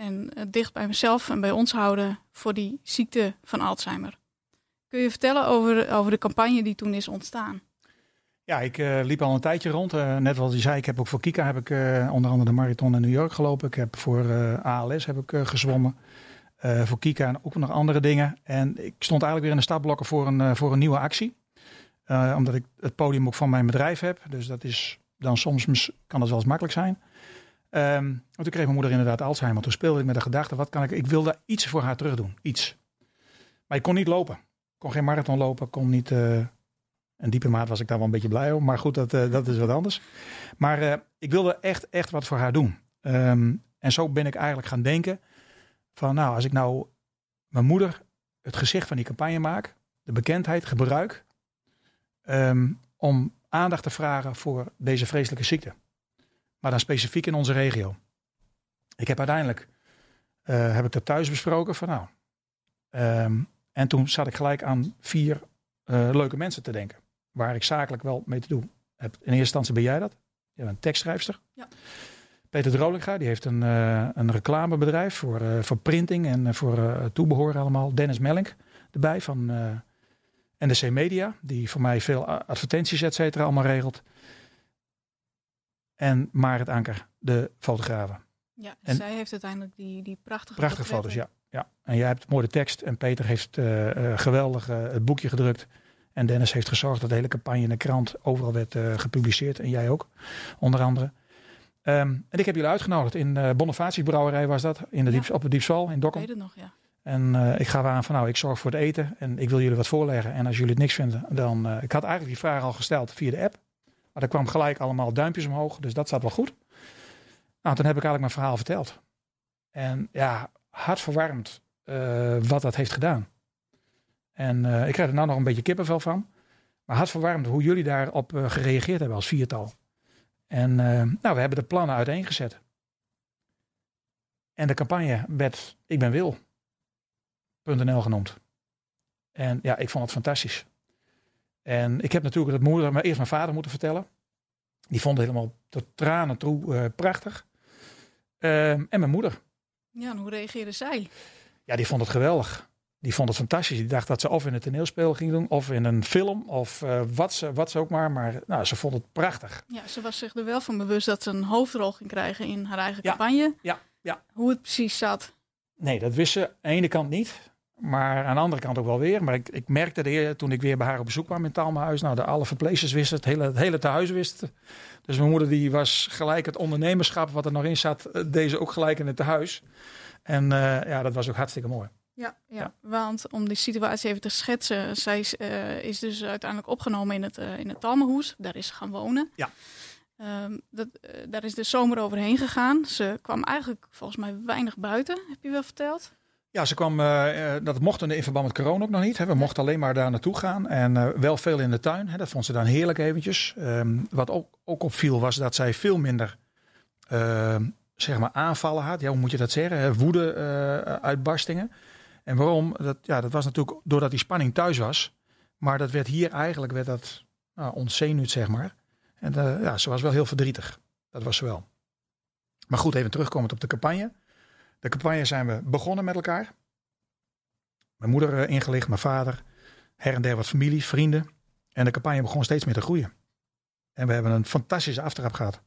en het dicht bij mezelf en bij ons houden voor die ziekte van Alzheimer. Kun je vertellen over, over de campagne die toen is ontstaan? Ja, ik eh, liep al een tijdje rond. Eh, net wat je zei, ik heb ook voor Kika heb ik, eh, onder andere de marathon in New York gelopen. Ik heb voor ALS heb ik, gezwommen. Voor Kika en ook nog andere dingen. En ik stond eigenlijk weer in de startblokken voor een, voor een nieuwe actie. Omdat ik het podium ook van mijn bedrijf heb. Dus dat is dan soms kan dat wel eens makkelijk zijn. Ehm, want toen kreeg mijn moeder inderdaad Alzheimer. Toen speelde ik met de gedachte, wat kan ik... Ik wilde iets voor haar terug doen. Iets. Maar ik kon niet lopen. Kon geen marathon lopen. kon niet... eh, een diepe maat was ik daar wel een beetje blij om. Maar goed, dat, eh, dat is wat anders. Maar eh, ik wilde echt, echt wat voor haar doen. Ehm, en zo ben ik eigenlijk gaan denken van nou, als ik nou mijn moeder het gezicht van die campagne maak, de bekendheid gebruik ehm, om aandacht te vragen voor deze vreselijke ziekte. Maar dan specifiek in onze regio. Ik heb uiteindelijk, eh, heb ik dat thuis besproken van nou. ehm, en toen zat ik gelijk aan vier eh, leuke mensen te denken. Waar ik zakelijk wel mee te doen heb. In eerste instantie ben jij dat. Je bent een tekstschrijfster. Ja. Peter Drolinga, die heeft een, eh, een reclamebedrijf voor, voor printing en voor eh, toebehor allemaal. Dennis Mellink erbij van NDC Media, die voor mij veel advertenties et cetera allemaal regelt. En Marit Anker, de fotografen. Ja, En- zij heeft uiteindelijk die, die prachtige Prachtige foto's, ja. ja. En jij hebt mooie tekst en Peter heeft eh, eh, geweldig eh, het boekje gedrukt. En Dennis heeft gezorgd dat de hele campagne in de krant overal werd gepubliceerd. En jij ook, onder andere. Ehm, en ik heb jullie uitgenodigd in uh, Bonifatie Brouwerij was dat, in de Ja. Dieps, op de Diepswal in Ik Dokkum. weet het nog, ja. En ik ga aan van nou, ik zorg voor het eten en ik wil jullie wat voorleggen. En als jullie het niks vinden, dan... ik had eigenlijk die vraag al gesteld via de app. Maar er kwam gelijk allemaal duimpjes omhoog, dus dat zat wel goed. Nou, toen heb ik eigenlijk mijn verhaal verteld. En ja, hartverwarmd eh wat dat heeft gedaan. En eh, ik krijg er nou nog een beetje kippenvel van. Maar hartverwarmd hoe jullie daarop eh, gereageerd hebben als viertal. En nou, we hebben de plannen uiteengezet. En de campagne werd Ik ben Wil.nl genoemd. En ja, ik vond het fantastisch. En ik heb natuurlijk het moeder, maar eerst mijn vader moeten vertellen. Die vond het helemaal tot tranen toe eh, prachtig. Ehm, en mijn moeder. Ja, en hoe reageerde zij? Ja, die vond het geweldig. Die vond het fantastisch. Die dacht dat ze of in een toneelspel ging doen, of in een film, of eh, wat, ze, wat ze ook maar. Maar nou, ze vond het prachtig. Ja, ze was zich er wel van bewust dat ze een hoofdrol ging krijgen in haar eigen Ja, campagne. ja, ja. Hoe het precies zat. Nee, dat wist ze aan de ene kant niet. Maar aan de andere kant ook wel weer. Maar ik, ik merkte de, toen ik weer bij haar op bezoek kwam in Talmenhuis. Nou, de alle verpleegsters wisten het. Hele, het hele tehuis wist het. Dus mijn moeder die was gelijk het ondernemerschap wat er nog in zat. eh, Deze ook gelijk in het tehuis. En eh, ja, dat was ook hartstikke mooi. Ja, ja, Ja. want om die situatie even te schetsen. Zij is, eh, is dus uiteindelijk opgenomen in het, in het Talmenhoes. Daar is ze gaan wonen. Ja. Ehm, dat, daar is de zomer overheen gegaan. Ze kwam eigenlijk volgens mij weinig buiten, heb je wel verteld. Ja, ze kwam, eh, eh, dat mochten in verband met corona ook nog niet. Hè. We mochten alleen maar daar naartoe gaan. En eh, wel veel in de tuin. Hè. Dat vond ze dan heerlijk eventjes. Ehm, wat ook, ook opviel was dat zij veel minder ehm, zeg maar aanvallen had. Ja, hoe moet je dat zeggen? Hè? Woede eh, uitbarstingen. En waarom? Dat, ja, dat was natuurlijk doordat die spanning thuis was. Maar dat werd hier eigenlijk werd dat, nou, ontzenuwd, zeg maar. En ja, ze was wel heel verdrietig. Dat was ze wel. Maar goed, even terugkomend op de campagne. De campagne zijn we begonnen met elkaar. Mijn moeder eh, ingelicht, mijn vader, her en der wat familie, vrienden. En de campagne begon steeds meer te groeien. En we hebben een fantastische aftrap gehad.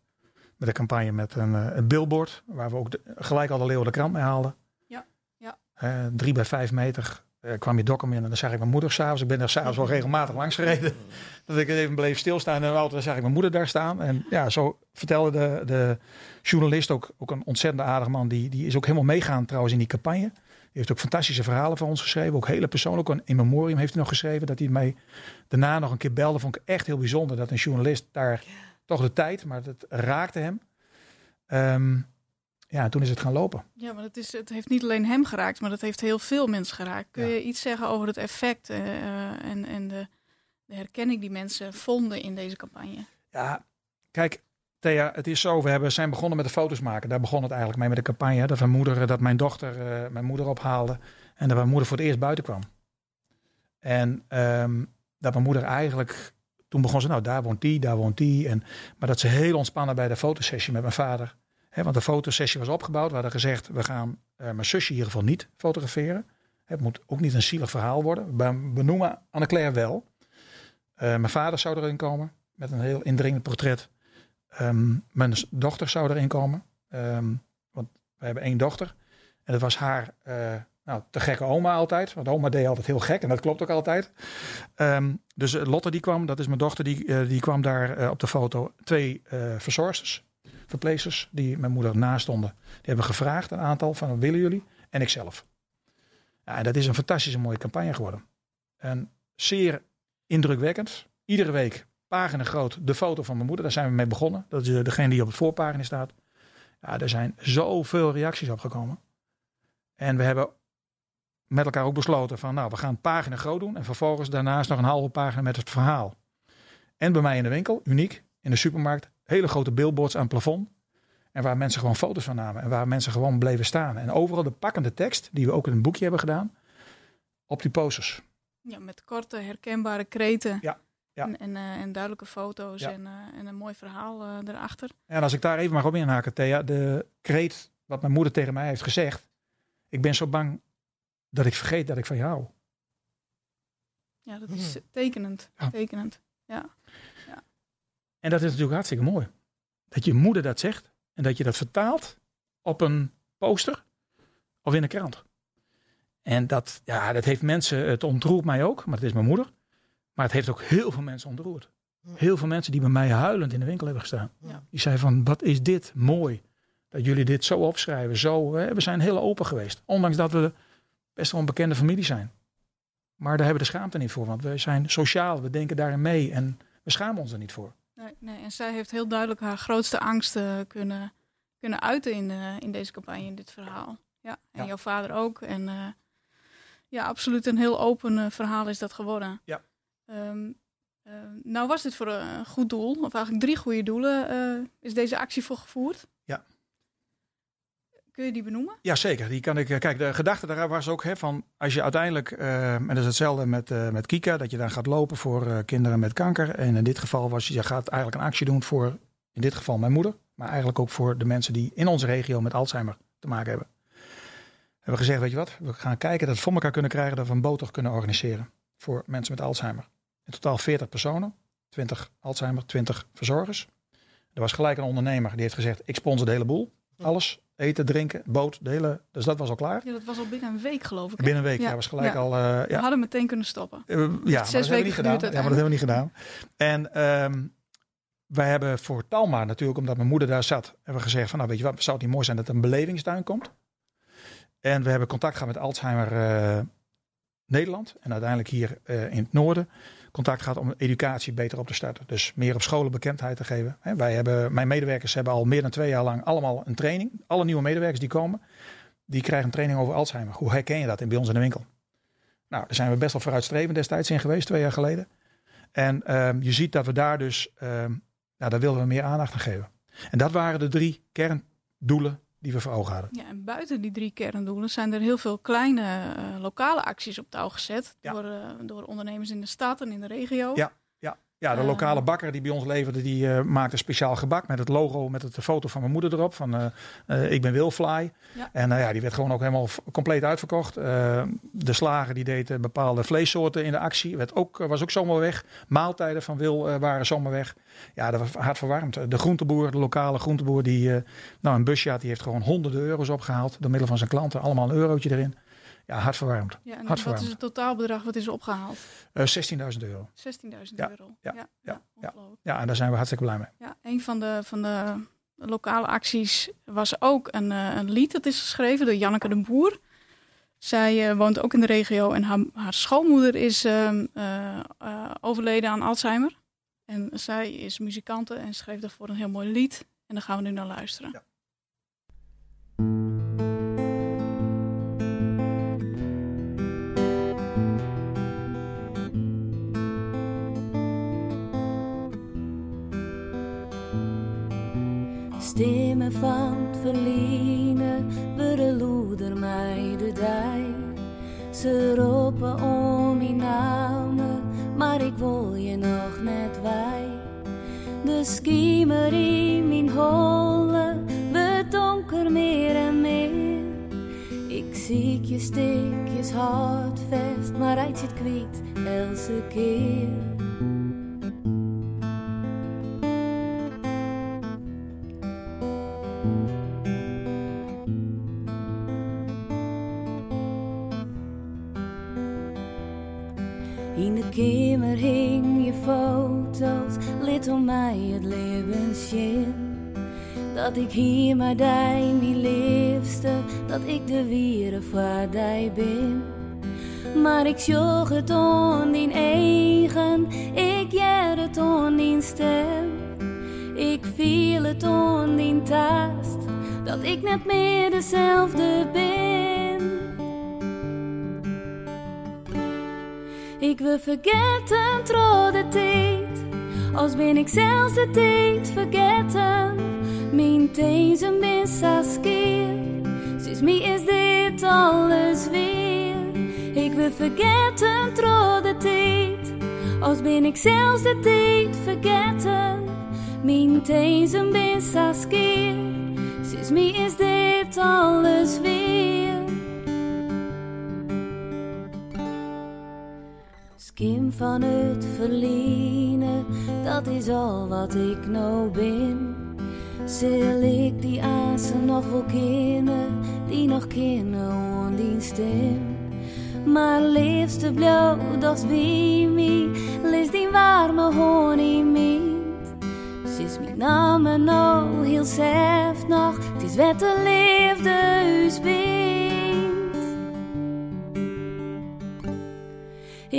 Met de campagne met een, eh, een billboard, waar we ook de- gelijk al de Leeuwen de Krant mee haalden. Ja, ja. Eh, drie bij vijf meter eh, kwam je dokkum in en dan zag ik mijn moeder s'avonds. Ik ben er s'avonds wel regelmatig langs gereden. [LAUGHS] dat ik even bleef stilstaan in de auto. Dan zag ik mijn moeder daar staan. En ja, zo vertelde de, de journalist ook, ook een ontzettend aardig man. Die, die is ook helemaal meegaan trouwens in die campagne. Die heeft ook fantastische verhalen voor ons geschreven. Ook hele persoonlijk. Ook een in memoriam heeft hij nog geschreven. Dat hij mij daarna nog een keer belde. Vond ik echt heel bijzonder. Dat een journalist daar toch de tijd. Maar het raakte hem. Ehm, ja, en toen is het gaan lopen. Ja, maar het, is, het heeft niet alleen hem geraakt, maar dat heeft heel veel mensen geraakt. Kun Ja. je iets zeggen over het effect eh, eh, en, en de, de herkenning die mensen vonden in deze campagne? Ja, kijk, Thea, het is zo. We hebben, zijn begonnen met de foto's maken. Daar begon het eigenlijk mee met de campagne. hè. Dat mijn moeder, dat mijn dochter eh, mijn moeder ophaalde. En dat mijn moeder voor het eerst buiten kwam. En ehm, dat mijn moeder eigenlijk... Toen begon ze, nou daar woont die, daar woont die. En, maar dat ze heel ontspannen bij de fotosessie met mijn vader. Want de fotosessie was opgebouwd. We hadden gezegd, we gaan eh, mijn zusje in ieder geval niet fotograferen. Het moet ook niet een zielig verhaal worden. We benoemen Anne-Claire wel. Eh, mijn vader zou erin komen met een heel indringend portret. Ehm, mijn dochter zou erin komen. Ehm, want we hebben één dochter. En dat was haar eh, nou, te gekke oma altijd. Want oma deed altijd heel gek. En dat klopt ook altijd. Ehm, dus Lotte die kwam. Dat is mijn dochter. Die, die kwam daar op de foto. Twee verzorgsters. Verpleegsters. Die mijn moeder naast stonden. Die hebben gevraagd. Een aantal van willen jullie? En ikzelf. Ja, en dat is een fantastische mooie campagne geworden. En zeer indrukwekkend. Iedere week pagina groot de foto van mijn moeder. Daar zijn we mee begonnen. Dat is eh, degene die op de voorpagina staat. Ja, er zijn zoveel reacties op gekomen. En we hebben met elkaar ook besloten van nou, we gaan pagina groot doen. En vervolgens daarnaast nog een halve pagina met het verhaal. En bij mij in de winkel, uniek, in de supermarkt, hele grote billboards aan het plafond. En waar mensen gewoon foto's van namen. En waar mensen gewoon bleven staan. En overal de pakkende tekst, die we ook in een boekje hebben gedaan, op die posters. Ja, met korte, herkenbare kreten. Ja, ja. En, en, eh, en duidelijke foto's Ja. en, eh, en een mooi verhaal eh, erachter. En als ik daar even mag op inhaken, Thea. De kreet wat mijn moeder tegen mij heeft gezegd. Ik ben zo bang dat ik vergeet dat ik van je hou. Ja, dat is tekenend. Ja. tekenend. En dat is natuurlijk hartstikke mooi. Dat je moeder dat zegt. En dat je dat vertaalt op een poster of in een krant. En dat, ja, dat heeft mensen, het ontroert mij ook, maar het is mijn moeder. Maar het heeft ook heel veel mensen ontroerd. Heel veel mensen die bij mij huilend in de winkel hebben gestaan. Ja. Die zeiden van, wat is dit mooi. Dat jullie dit zo opschrijven. Zo, hè, we zijn heel open geweest. Ondanks dat we best wel een bekende familie zijn. Maar daar hebben we de schaamte niet voor. Want we zijn sociaal, we denken daarin mee. En we schamen ons er niet voor. Nee, nee, en zij heeft heel duidelijk haar grootste angsten kunnen, kunnen uiten in, eh, in deze campagne, in dit verhaal. Ja, en Ja. jouw vader ook. En eh, ja, absoluut een heel open eh, verhaal is dat geworden. Ja. Ehm, eh, nou was dit voor een goed doel, of eigenlijk drie goede doelen, is deze actie voor gevoerd. Ja. Kun je die benoemen? Ja, zeker. Die kan ik. eh, Kijk, de gedachte daar was ook hè, van als je uiteindelijk, eh, en dat is hetzelfde met, eh, met Kika, dat je dan gaat lopen voor kinderen met kanker. En in dit geval was je gaat eigenlijk een actie doen voor, in dit geval mijn moeder, maar eigenlijk ook voor de mensen die in onze regio met Alzheimer te maken hebben. We hebben gezegd, weet je wat, we gaan kijken dat we voor elkaar kunnen krijgen dat we een boottocht kunnen organiseren voor mensen met Alzheimer. In totaal 40 personen, 20 Alzheimer, 20 verzorgers. Er was gelijk een ondernemer die heeft gezegd, ik sponsor de hele boel. Alles, eten, drinken, boot, de hele, dus dat was al klaar. Ja, dat was al binnen een week geloof ik. Binnen een week, ja, Ja, was gelijk ja. al. eh, We ja, hadden meteen kunnen stoppen. Eh, ja, maar dat hebben we weken niet gedaan. Ja, maar dat hebben we niet gedaan. En ehm, wij hebben voor Talma natuurlijk, omdat mijn moeder daar zat, hebben we gezegd van, nou weet je wat, zou het niet mooi zijn dat er een belevingstuin komt. En we hebben contact gehad met Alzheimer eh, Nederland en uiteindelijk hier in het noorden contact gehad om educatie beter op te starten. Dus meer op scholen bekendheid te geven. Wij hebben, mijn medewerkers hebben al meer dan twee jaar lang allemaal een training. Alle nieuwe medewerkers die komen, die krijgen een training over Alzheimer. Hoe herken je dat in, bij ons in de winkel? Nou, daar zijn we best wel vooruitstrevend destijds in geweest, twee jaar geleden. En ehm, je ziet dat we daar dus, ehm nou, daar wilden we meer aandacht aan geven. En dat waren de drie kerndoelen die we voor ogen hadden. Ja, en buiten die drie kerndoelen zijn er heel veel kleine eh, lokale acties op touw gezet. Ja. Door, eh, door ondernemers in de stad en in de regio. Ja. Ja, de Eh. lokale bakker die bij ons leverde, die eh, maakte speciaal gebak met het logo, met het, de foto van mijn moeder erop. Van eh, eh, ik ben Wilfly. Ja. En ja, die werd gewoon ook helemaal compleet uitverkocht. Eh, de slager die deed bepaalde vleessoorten in de actie. Werd ook, was ook zomaar weg. Maaltijden van Wil waren zomaar weg. Ja, dat was hartverwarmd. De groenteboer, de lokale groenteboer, die, nou een busje had, die heeft gewoon honderden euro's opgehaald. Door middel van zijn klanten. Allemaal een eurotje erin. Ja, hartverwarmd. Ja, en wat is het totaalbedrag wat is opgehaald? 16.000 Eh 16.000 euro. euro. ja, ja, ja. ongelooflijk. Ja, en daar zijn we hartstikke blij mee. Ja, een van de, van de lokale acties was ook een, eh, een lied dat is geschreven door Janneke de Boer. Zij eh, woont ook in de regio en haar, haar schoonmoeder is ehm, eh, eh, overleden aan Alzheimer. En zij is muzikante en schreef daarvoor een heel mooi lied. En daar gaan we nu naar luisteren. Ja. Stemmen van het verliezen, bereloeder mij de dij. Ze roepen om mijn namen, maar ik wil je nog net wij. De schiemer in mijn holle, we donker meer en meer. Ik zie je stikjes hard vast, maar hij zit kwijt elke keer. Dat ik hier maar dij, mijn liefste, dat ik de wieren voor dij ben. Maar ik zag het on in eigen, ik jær het on in stem. Ik viel het on in taast, dat ik net meer dezelfde ben. Ik wil vergeten trouw de tijd, als ben ik zelfs de tijd vergeten. Mijn tezen ben saskeer, sinds mij is dit alles weer. Ik wil vergeten trouw de tijd, als ben ik zelfs de tijd vergeten. Mijn tezen ben saskeer, sinds mij is dit alles weer. Skim van het verliezen, dat is al wat ik nou ben. Zal ik die azen nog wel kennen, die nog kennen aan die stem. Maar liefste blauw, dat bij mij, lees die warme honing mint. Sinds mijn naam nou heel zelf nog, het is wet de liefde.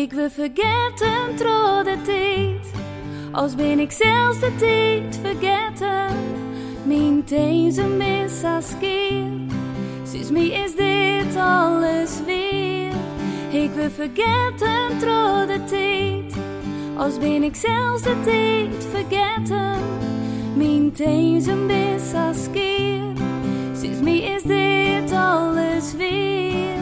Ik wil vergeten trouw de tijd, als ben ik zelfs de tijd vergeten. Mis als keer, sinds mij is dit alles weer. Ik wil vergeten trouw de tijd, als ben ik zelfs de tijd vergeten. Mijn tezen mis keer, sinds mij is dit alles weer.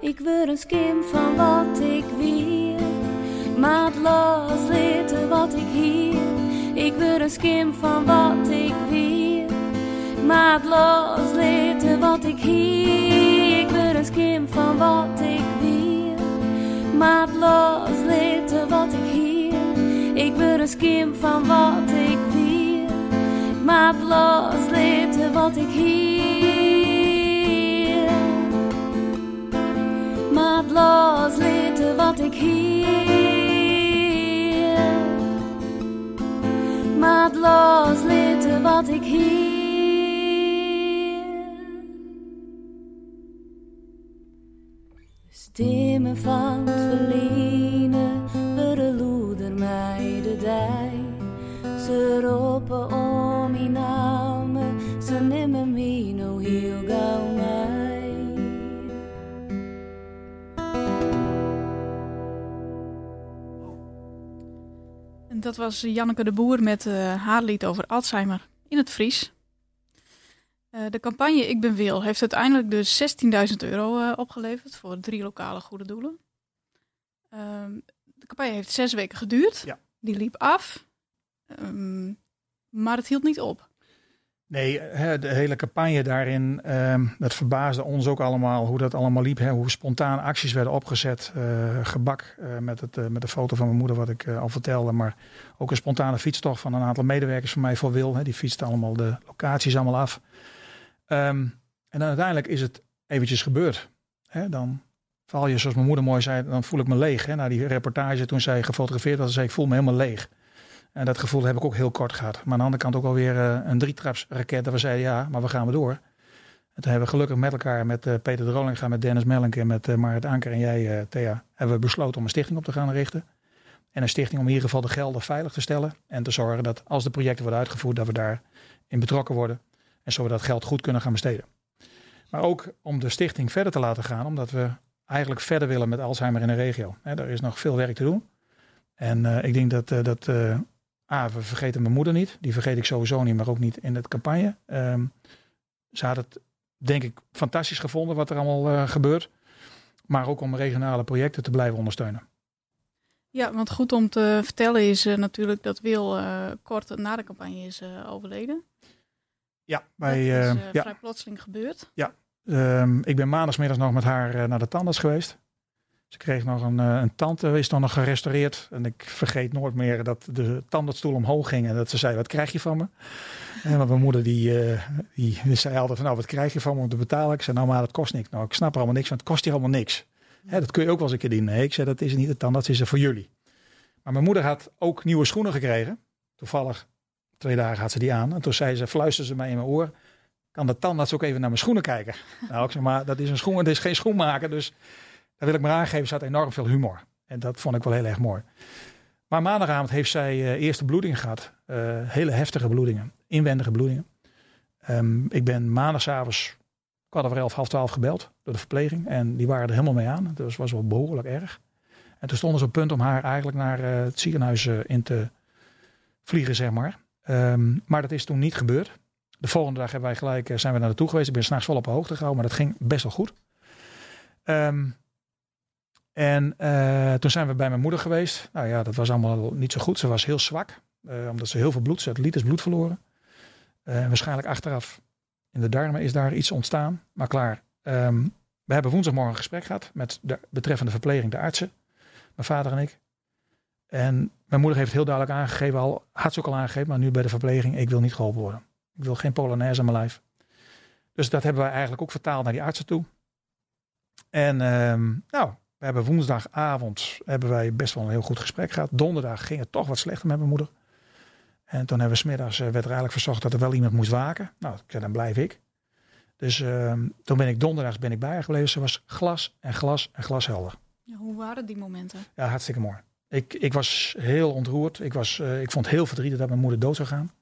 Ik wil een skim van wat ik weer. Maat los wat ik hier. Ik wil een skim van wat ik weer. Maat los wat ik hier. Ik wil een skim van wat ik weer. Maat los wat ik hier. Ik wil een skim van wat ik weer. Maat los wat ik hier. Maat los wat ik hier. Maat los litten wat ik hier. Stemmen van het verliezen, bereloeder mij de dij. Ze roepen om mijn namen, ze nemen mij nou heel dat was Janneke de Boer met eh, haar lied over Alzheimer in het Fries. Eh, de campagne Ik ben Wil heeft uiteindelijk dus 16.000 euro eh, opgeleverd voor drie lokale goede doelen. Ehm, de campagne heeft zes weken geduurd. Ja. Die liep af. Ehm, maar het hield niet op. Nee, de hele campagne daarin, ehm, dat verbaasde ons ook allemaal hoe dat allemaal liep. Hoe spontaan acties werden opgezet. eh, gebak eh, met, het, eh, met de foto van mijn moeder, wat ik al vertelde. Maar ook een spontane fietstocht van een aantal medewerkers van mij voor Wil. Die fietsten allemaal de locaties allemaal af. Ehm, en dan uiteindelijk is het eventjes gebeurd. Dan val je, zoals mijn moeder mooi zei, dan voel ik me leeg. Na die reportage toen zij gefotografeerd was, zei ik voel me helemaal leeg. En dat gevoel heb ik ook heel kort gehad. Maar aan de andere kant ook alweer uh, een drietrapsraket. Dat we zeiden ja, maar we gaan we door. En toen hebben we gelukkig met elkaar, met uh, Peter de Rolinga, met Dennis Mellenk en met uh, Marit Anker en jij, Thea, hebben we besloten om een stichting op te gaan richten. En een stichting om in ieder geval de gelden veilig te stellen. En te zorgen dat als de projecten worden uitgevoerd, dat we daarin betrokken worden. En zo we dat geld goed kunnen gaan besteden. Maar ook om de stichting verder te laten gaan, omdat we eigenlijk verder willen met Alzheimer in de regio. Er is nog veel werk te doen. En ik denk dat, dat ah, we vergeten mijn moeder niet. Die vergeet ik sowieso niet, maar ook niet in de campagne. Um, ze had het, denk ik, fantastisch gevonden wat er allemaal gebeurt. Maar ook om regionale projecten te blijven ondersteunen. Ja, want goed om te vertellen is natuurlijk dat Wil kort na de campagne is overleden. Ja, bij, dat is ja. vrij plotseling gebeurd. Ja, um, ik ben maandagsmiddags nog met haar naar de tandarts geweest. Ze kreeg nog een, een tand, is dan nog gerestaureerd. En ik vergeet nooit meer dat de tandartsstoel omhoog ging. En dat ze zei, wat krijg je van me? En mijn moeder die, uh, die, die zei altijd van, nou wat krijg je van me om te betalen? Ik zei, nou maar dat kost niks. Nou ik snap er allemaal niks, want het kost hier allemaal niks. Hè, dat kun je ook wel eens een keer doen. Nee, ik zei, dat is niet de tandarts, is er voor jullie. Maar mijn moeder had ook nieuwe schoenen gekregen. Toevallig, twee dagen had ze die aan. En toen zei ze, fluisterde ze mij in mijn oor. Kan de tandarts ook even naar mijn schoenen kijken? Nou, ik zeg maar, dat is een schoen, het is geen schoenmaker, dus... Daar wil ik maar aangeven, ze had enorm veel humor. En dat vond ik wel heel erg mooi. Maar maandagavond heeft zij uh, eerste bloedingen gehad. Uh, hele heftige bloedingen. Inwendige bloedingen. Um, ik ben maandagavond kwart over elf, half twaalf gebeld door de verpleging. En die waren er helemaal mee aan. Dat was wel behoorlijk erg. En toen stonden ze op punt om haar eigenlijk naar uh, het ziekenhuis in te vliegen, zeg maar. Um, maar dat is toen niet gebeurd. De volgende dag hebben wij gelijk, zijn we naar naartoe geweest. Ik ben s'nachts vol op de hoogte gehouden, maar dat ging best wel goed. Um, en uh, toen zijn we bij mijn moeder geweest. Nou ja, dat was allemaal niet zo goed. Ze was heel zwak, uh, omdat ze heel veel bloed, ze had liters bloed verloren. Uh, waarschijnlijk achteraf in de darmen is daar iets ontstaan. Maar klaar, um, we hebben woensdagmorgen een gesprek gehad met de betreffende verpleging, de artsen, mijn vader en ik. En mijn moeder heeft heel duidelijk aangegeven, al had ze ook al aangegeven, maar nu bij de verpleging, ik wil niet geholpen worden. Ik wil geen polonaise aan mijn lijf. Dus dat hebben wij eigenlijk ook vertaald naar die artsen toe. En um, nou, we hebben woensdagavond hebben wij best wel een heel goed gesprek gehad. Donderdag ging het toch wat slechter met mijn moeder. En toen hebben we smiddags, uh, werd er eigenlijk verzocht dat er wel iemand moest waken. Nou, ik zei, dan blijf ik. Dus uh, toen ben ik donderdags ben ik bij haar gebleven. Ze was glas en glas en glashelder. Ja, hoe waren die momenten? Ja, hartstikke mooi. Ik, ik was heel ontroerd. Ik, was, uh, ik vond heel verdrietig dat mijn moeder dood zou gaan.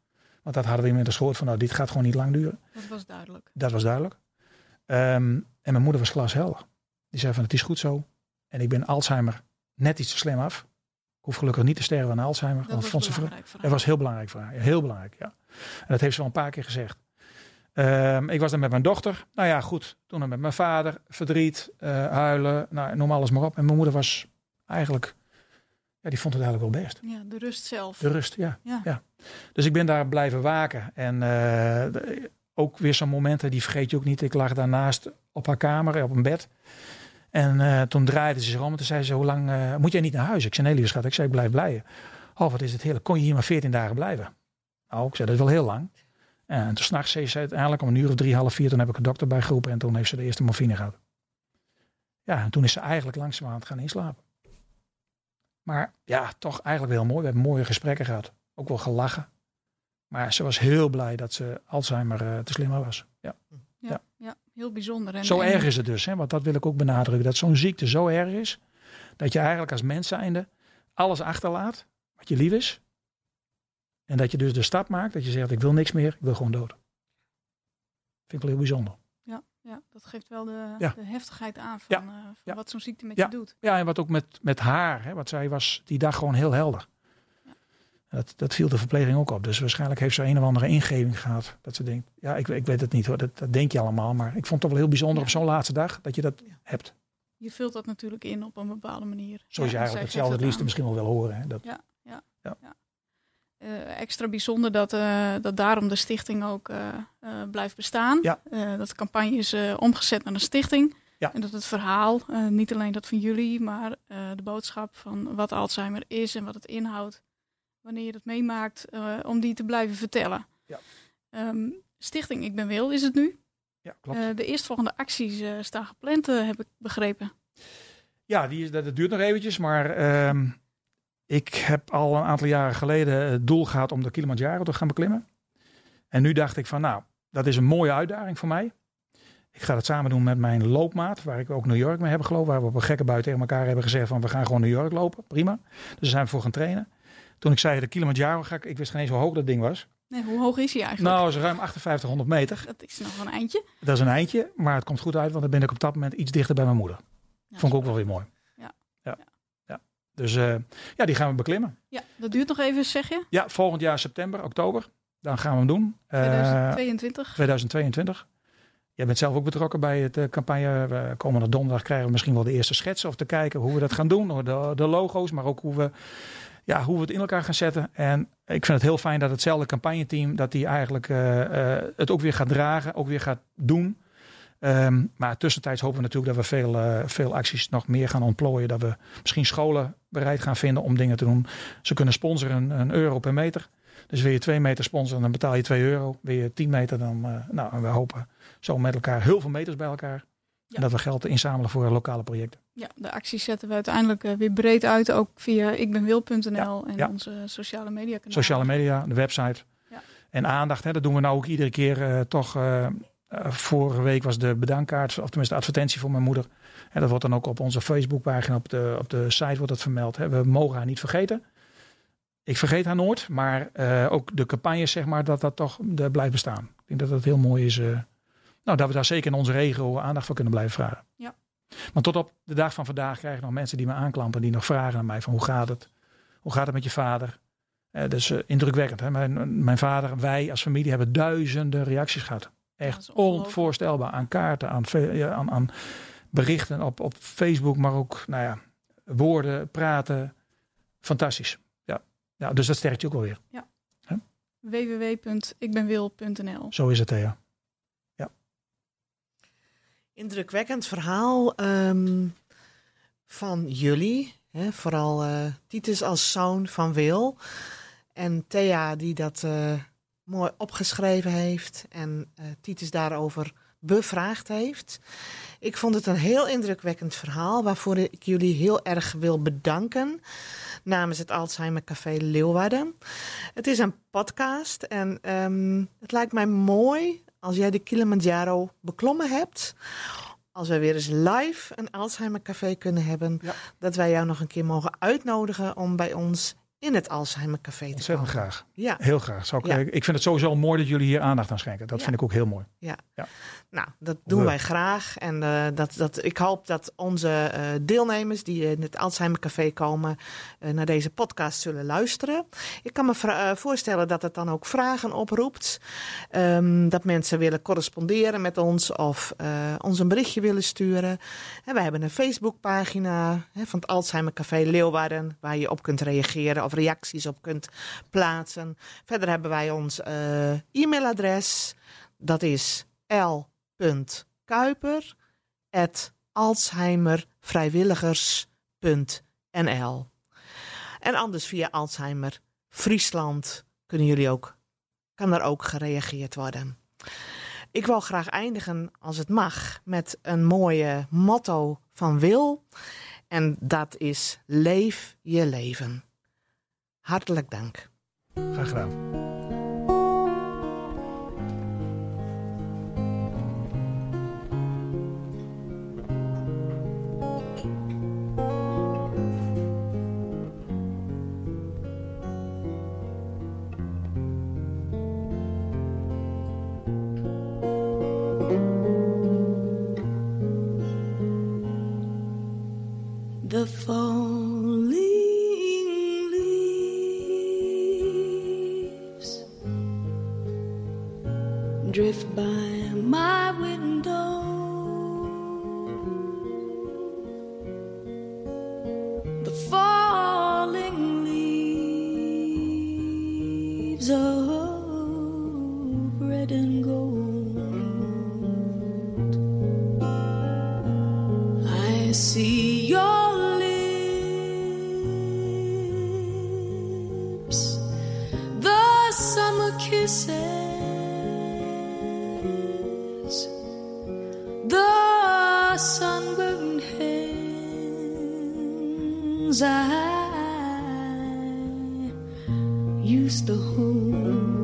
Want dat hadden we inmiddels gehoord van, nou, dit gaat gewoon niet lang duren. Dat was duidelijk. Dat was duidelijk. Um, en mijn moeder was glashelder. Die zei van, het is goed zo. En ik ben Alzheimer net iets te slim af. Ik hoef gelukkig niet te sterven aan Alzheimer. Dat was vond ze. Dat was heel belangrijk voor haar. Heel belangrijk, ja. En dat heeft ze wel een paar keer gezegd. Um, ik was dan met mijn dochter. Nou ja, goed. Toen dan met mijn vader. Verdriet, uh, huilen. Nou, noem alles maar op. En mijn moeder was eigenlijk... Ja, die vond het eigenlijk wel best. Ja, de rust zelf. De rust, ja. Ja. ja. Dus ik ben daar blijven waken. En uh, ook weer zo'n momenten, die vergeet je ook niet. Ik lag daarnaast op haar kamer, op een bed. En uh, toen draaide ze zich om en toen zei ze, hoe lang uh, moet jij niet naar huis? Ik zei, nee lieve schat, ik zei, ik blijf blijven. Oh, wat is het heerlijk. Kon je hier maar 14 dagen blijven? Nou, ik zei, dat is wel heel lang. En toen s'nachts zei ze uiteindelijk om een uur of drie, half vier, toen heb ik een dokter bijgeroepen en toen heeft ze de eerste morfine gehad. Ja, en toen is ze eigenlijk langzamerhand gaan inslapen. Maar ja, toch eigenlijk wel mooi. We hebben mooie gesprekken gehad. Ook wel gelachen. Maar ze was heel blij dat ze Alzheimer uh, te slim was. Ja. Ja, ja. ja heel bijzonder. En, zo en... erg is het dus, hè? want dat wil ik ook benadrukken. Dat zo'n ziekte zo erg is, dat je eigenlijk als mens zijnde alles achterlaat wat je lief is. En dat je dus de stap maakt dat je zegt, ik wil niks meer, ik wil gewoon dood. Vind ik wel heel bijzonder. Ja, ja dat geeft wel de, Ja. de heftigheid aan van, Ja. eh, van Ja. wat zo'n ziekte met je doet. Ja, en wat ook met, met haar, hè, want zij was die dag gewoon heel helder. Ja. Dat, dat viel de verpleging ook op. Dus waarschijnlijk heeft ze een of andere ingeving gehad. Dat ze denkt, ja, ik, ik weet het niet hoor, dat, dat denk je allemaal. Maar ik vond het toch wel heel bijzonder Ja. op zo'n laatste dag dat je dat Ja. hebt. je vult dat natuurlijk in op een bepaalde manier. Zoals je Ja, eigenlijk hetzelfde het aan. misschien wel wil horen. Hè? Dat, Eh, extra bijzonder dat, eh, dat daarom de stichting ook eh, blijft bestaan. Ja. Dat de campagne is omgezet naar een stichting. Ja. En dat het verhaal, niet alleen dat van jullie, maar de boodschap van wat Alzheimer is en wat het inhoudt, wanneer je dat meemaakt, eh, om die te blijven vertellen. Ja. Ehm, stichting Ik Ben Wil is het nu. ja, klopt. Eh, de eerstvolgende acties eh, staan gepland, heb ik begrepen. Ja, die is, dat, dat duurt nog eventjes, maar ehm, ik heb al een aantal jaren geleden het doel gehad om de Kilimanjaro te gaan beklimmen. En nu dacht ik van, nou, dat is een mooie uitdaging voor mij. Ik ga dat samen doen met mijn loopmaat, waar ik ook New York mee hebben gelopen. Waar we op een gekke buiten tegen elkaar hebben gezegd van, we gaan gewoon New York lopen. Prima. Dus daar zijn we voor gaan trainen. Toen ik zei, de Kilimanjaro ga ik, ik wist geen eens hoe hoog dat ding was. Nee, hoe hoog is hij eigenlijk? Nou, is ruim 5800 meter. Dat is nog een eindje. Dat is een eindje, maar het komt goed uit, want dan ben ik op dat moment iets dichter bij mijn moeder. Ja, Vond ik ook wel weer mooi. Ja. Ja. ja. Dus eh, ja, die gaan we beklimmen. Ja, dat duurt nog even, zeg je? Ja, volgend jaar september, oktober. Dan gaan we hem doen. Eh, 2022. 2022. Jij bent zelf ook betrokken bij het eh, campagne. We komende donderdag krijgen we misschien wel de eerste schetsen. Of te kijken hoe we dat gaan doen. De, de logo's, maar ook hoe we, ja, hoe we het in elkaar gaan zetten. En ik vind het heel fijn dat hetzelfde campagneteam... dat die eigenlijk eh, eh, het ook weer gaat dragen. Ook weer gaat doen. Ehm, maar tussentijds hopen we natuurlijk dat we veel, eh, veel acties nog meer gaan ontplooien. Dat we misschien scholen bereid gaan vinden om dingen te doen. Ze kunnen sponsoren een euro per meter. Dus wil je twee meter sponsoren, dan betaal je 2 euro. Wil je 10 meter, dan nou, en we hopen zo met elkaar heel veel meters bij elkaar. Ja. En dat we geld inzamelen voor lokale projecten. Ja, de acties zetten we uiteindelijk eh, weer breed uit. Ook via ikbenwil.nl en ja. onze sociale media kanalen. Sociale media, de website. Ja. En aandacht, hè, dat doen we nou ook iedere keer eh, toch. eh, vorige week was de bedankkaart, of tenminste de advertentie voor mijn moeder. En dat wordt dan ook op onze Facebookpagina, op de, op de site wordt dat vermeld. Hè. We mogen haar niet vergeten. Ik vergeet haar nooit, maar ook de campagnes, zeg maar, dat dat toch de blijft bestaan. Ik denk dat dat heel mooi is. nou, dat we daar zeker in onze regio aandacht voor kunnen blijven vragen. Ja. Maar tot op de dag van vandaag krijg ik nog mensen die me aanklampen, die nog vragen aan mij van hoe gaat het? Hoe gaat het met je vader? Dus indrukwekkend. Hè? Mijn, mijn vader, wij als familie hebben duizenden reacties gehad. Echt onvoorstelbaar. Aan kaarten, aan, ja, aan, aan berichten op, op Facebook, maar ook nou ja, woorden, praten. Fantastisch. Ja. Ja, dus dat sterkt je ook wel weer. www.ikbenwil.nl Zo is het, Thea. Indrukwekkend verhaal ehm, van jullie. Hè, vooral eh, Titus als zoon van Wil. En Thea die dat eh, mooi opgeschreven heeft. En eh, Titus daarover bevraagd heeft. Ik vond het een heel indrukwekkend verhaal. Waarvoor ik jullie heel erg wil bedanken. Namens het Alzheimer Café Leeuwarden. Het is een podcast. En ehm, het lijkt mij mooi als jij de Kilimanjaro beklommen hebt, als wij weer eens live een Alzheimer Café kunnen hebben, Ja. dat wij jou nog een keer mogen uitnodigen om bij ons in het Alzheimer Café te Ontzettend komen. graag. Ja, Heel graag. Zou ik, Ja. ik vind het sowieso mooi dat jullie hier aandacht aan schenken. Dat Ja. vind ik ook heel mooi. Nou, dat doen wij graag. En eh, dat, dat, ik hoop dat onze eh, deelnemers die in het Alzheimer Café komen, eh, naar deze podcast zullen luisteren. Ik kan me voorstellen dat het dan ook vragen oproept. Ehm, dat mensen willen corresponderen met ons of ons een berichtje willen sturen. En wij hebben een Facebookpagina hè, van het Alzheimer Café Leeuwarden, waar je op kunt reageren of reacties op kunt plaatsen. Verder hebben wij ons e-mailadres. Dat is l.kuiper alzheimervrijwilligers.nl En anders via Alzheimer Friesland kunnen jullie ook, kan er ook gereageerd worden. Ik wil graag eindigen, als het mag, met een mooie motto van Wil. En dat is leef je leven. Hartelijk dank. Graag gedaan. Hands I used to hold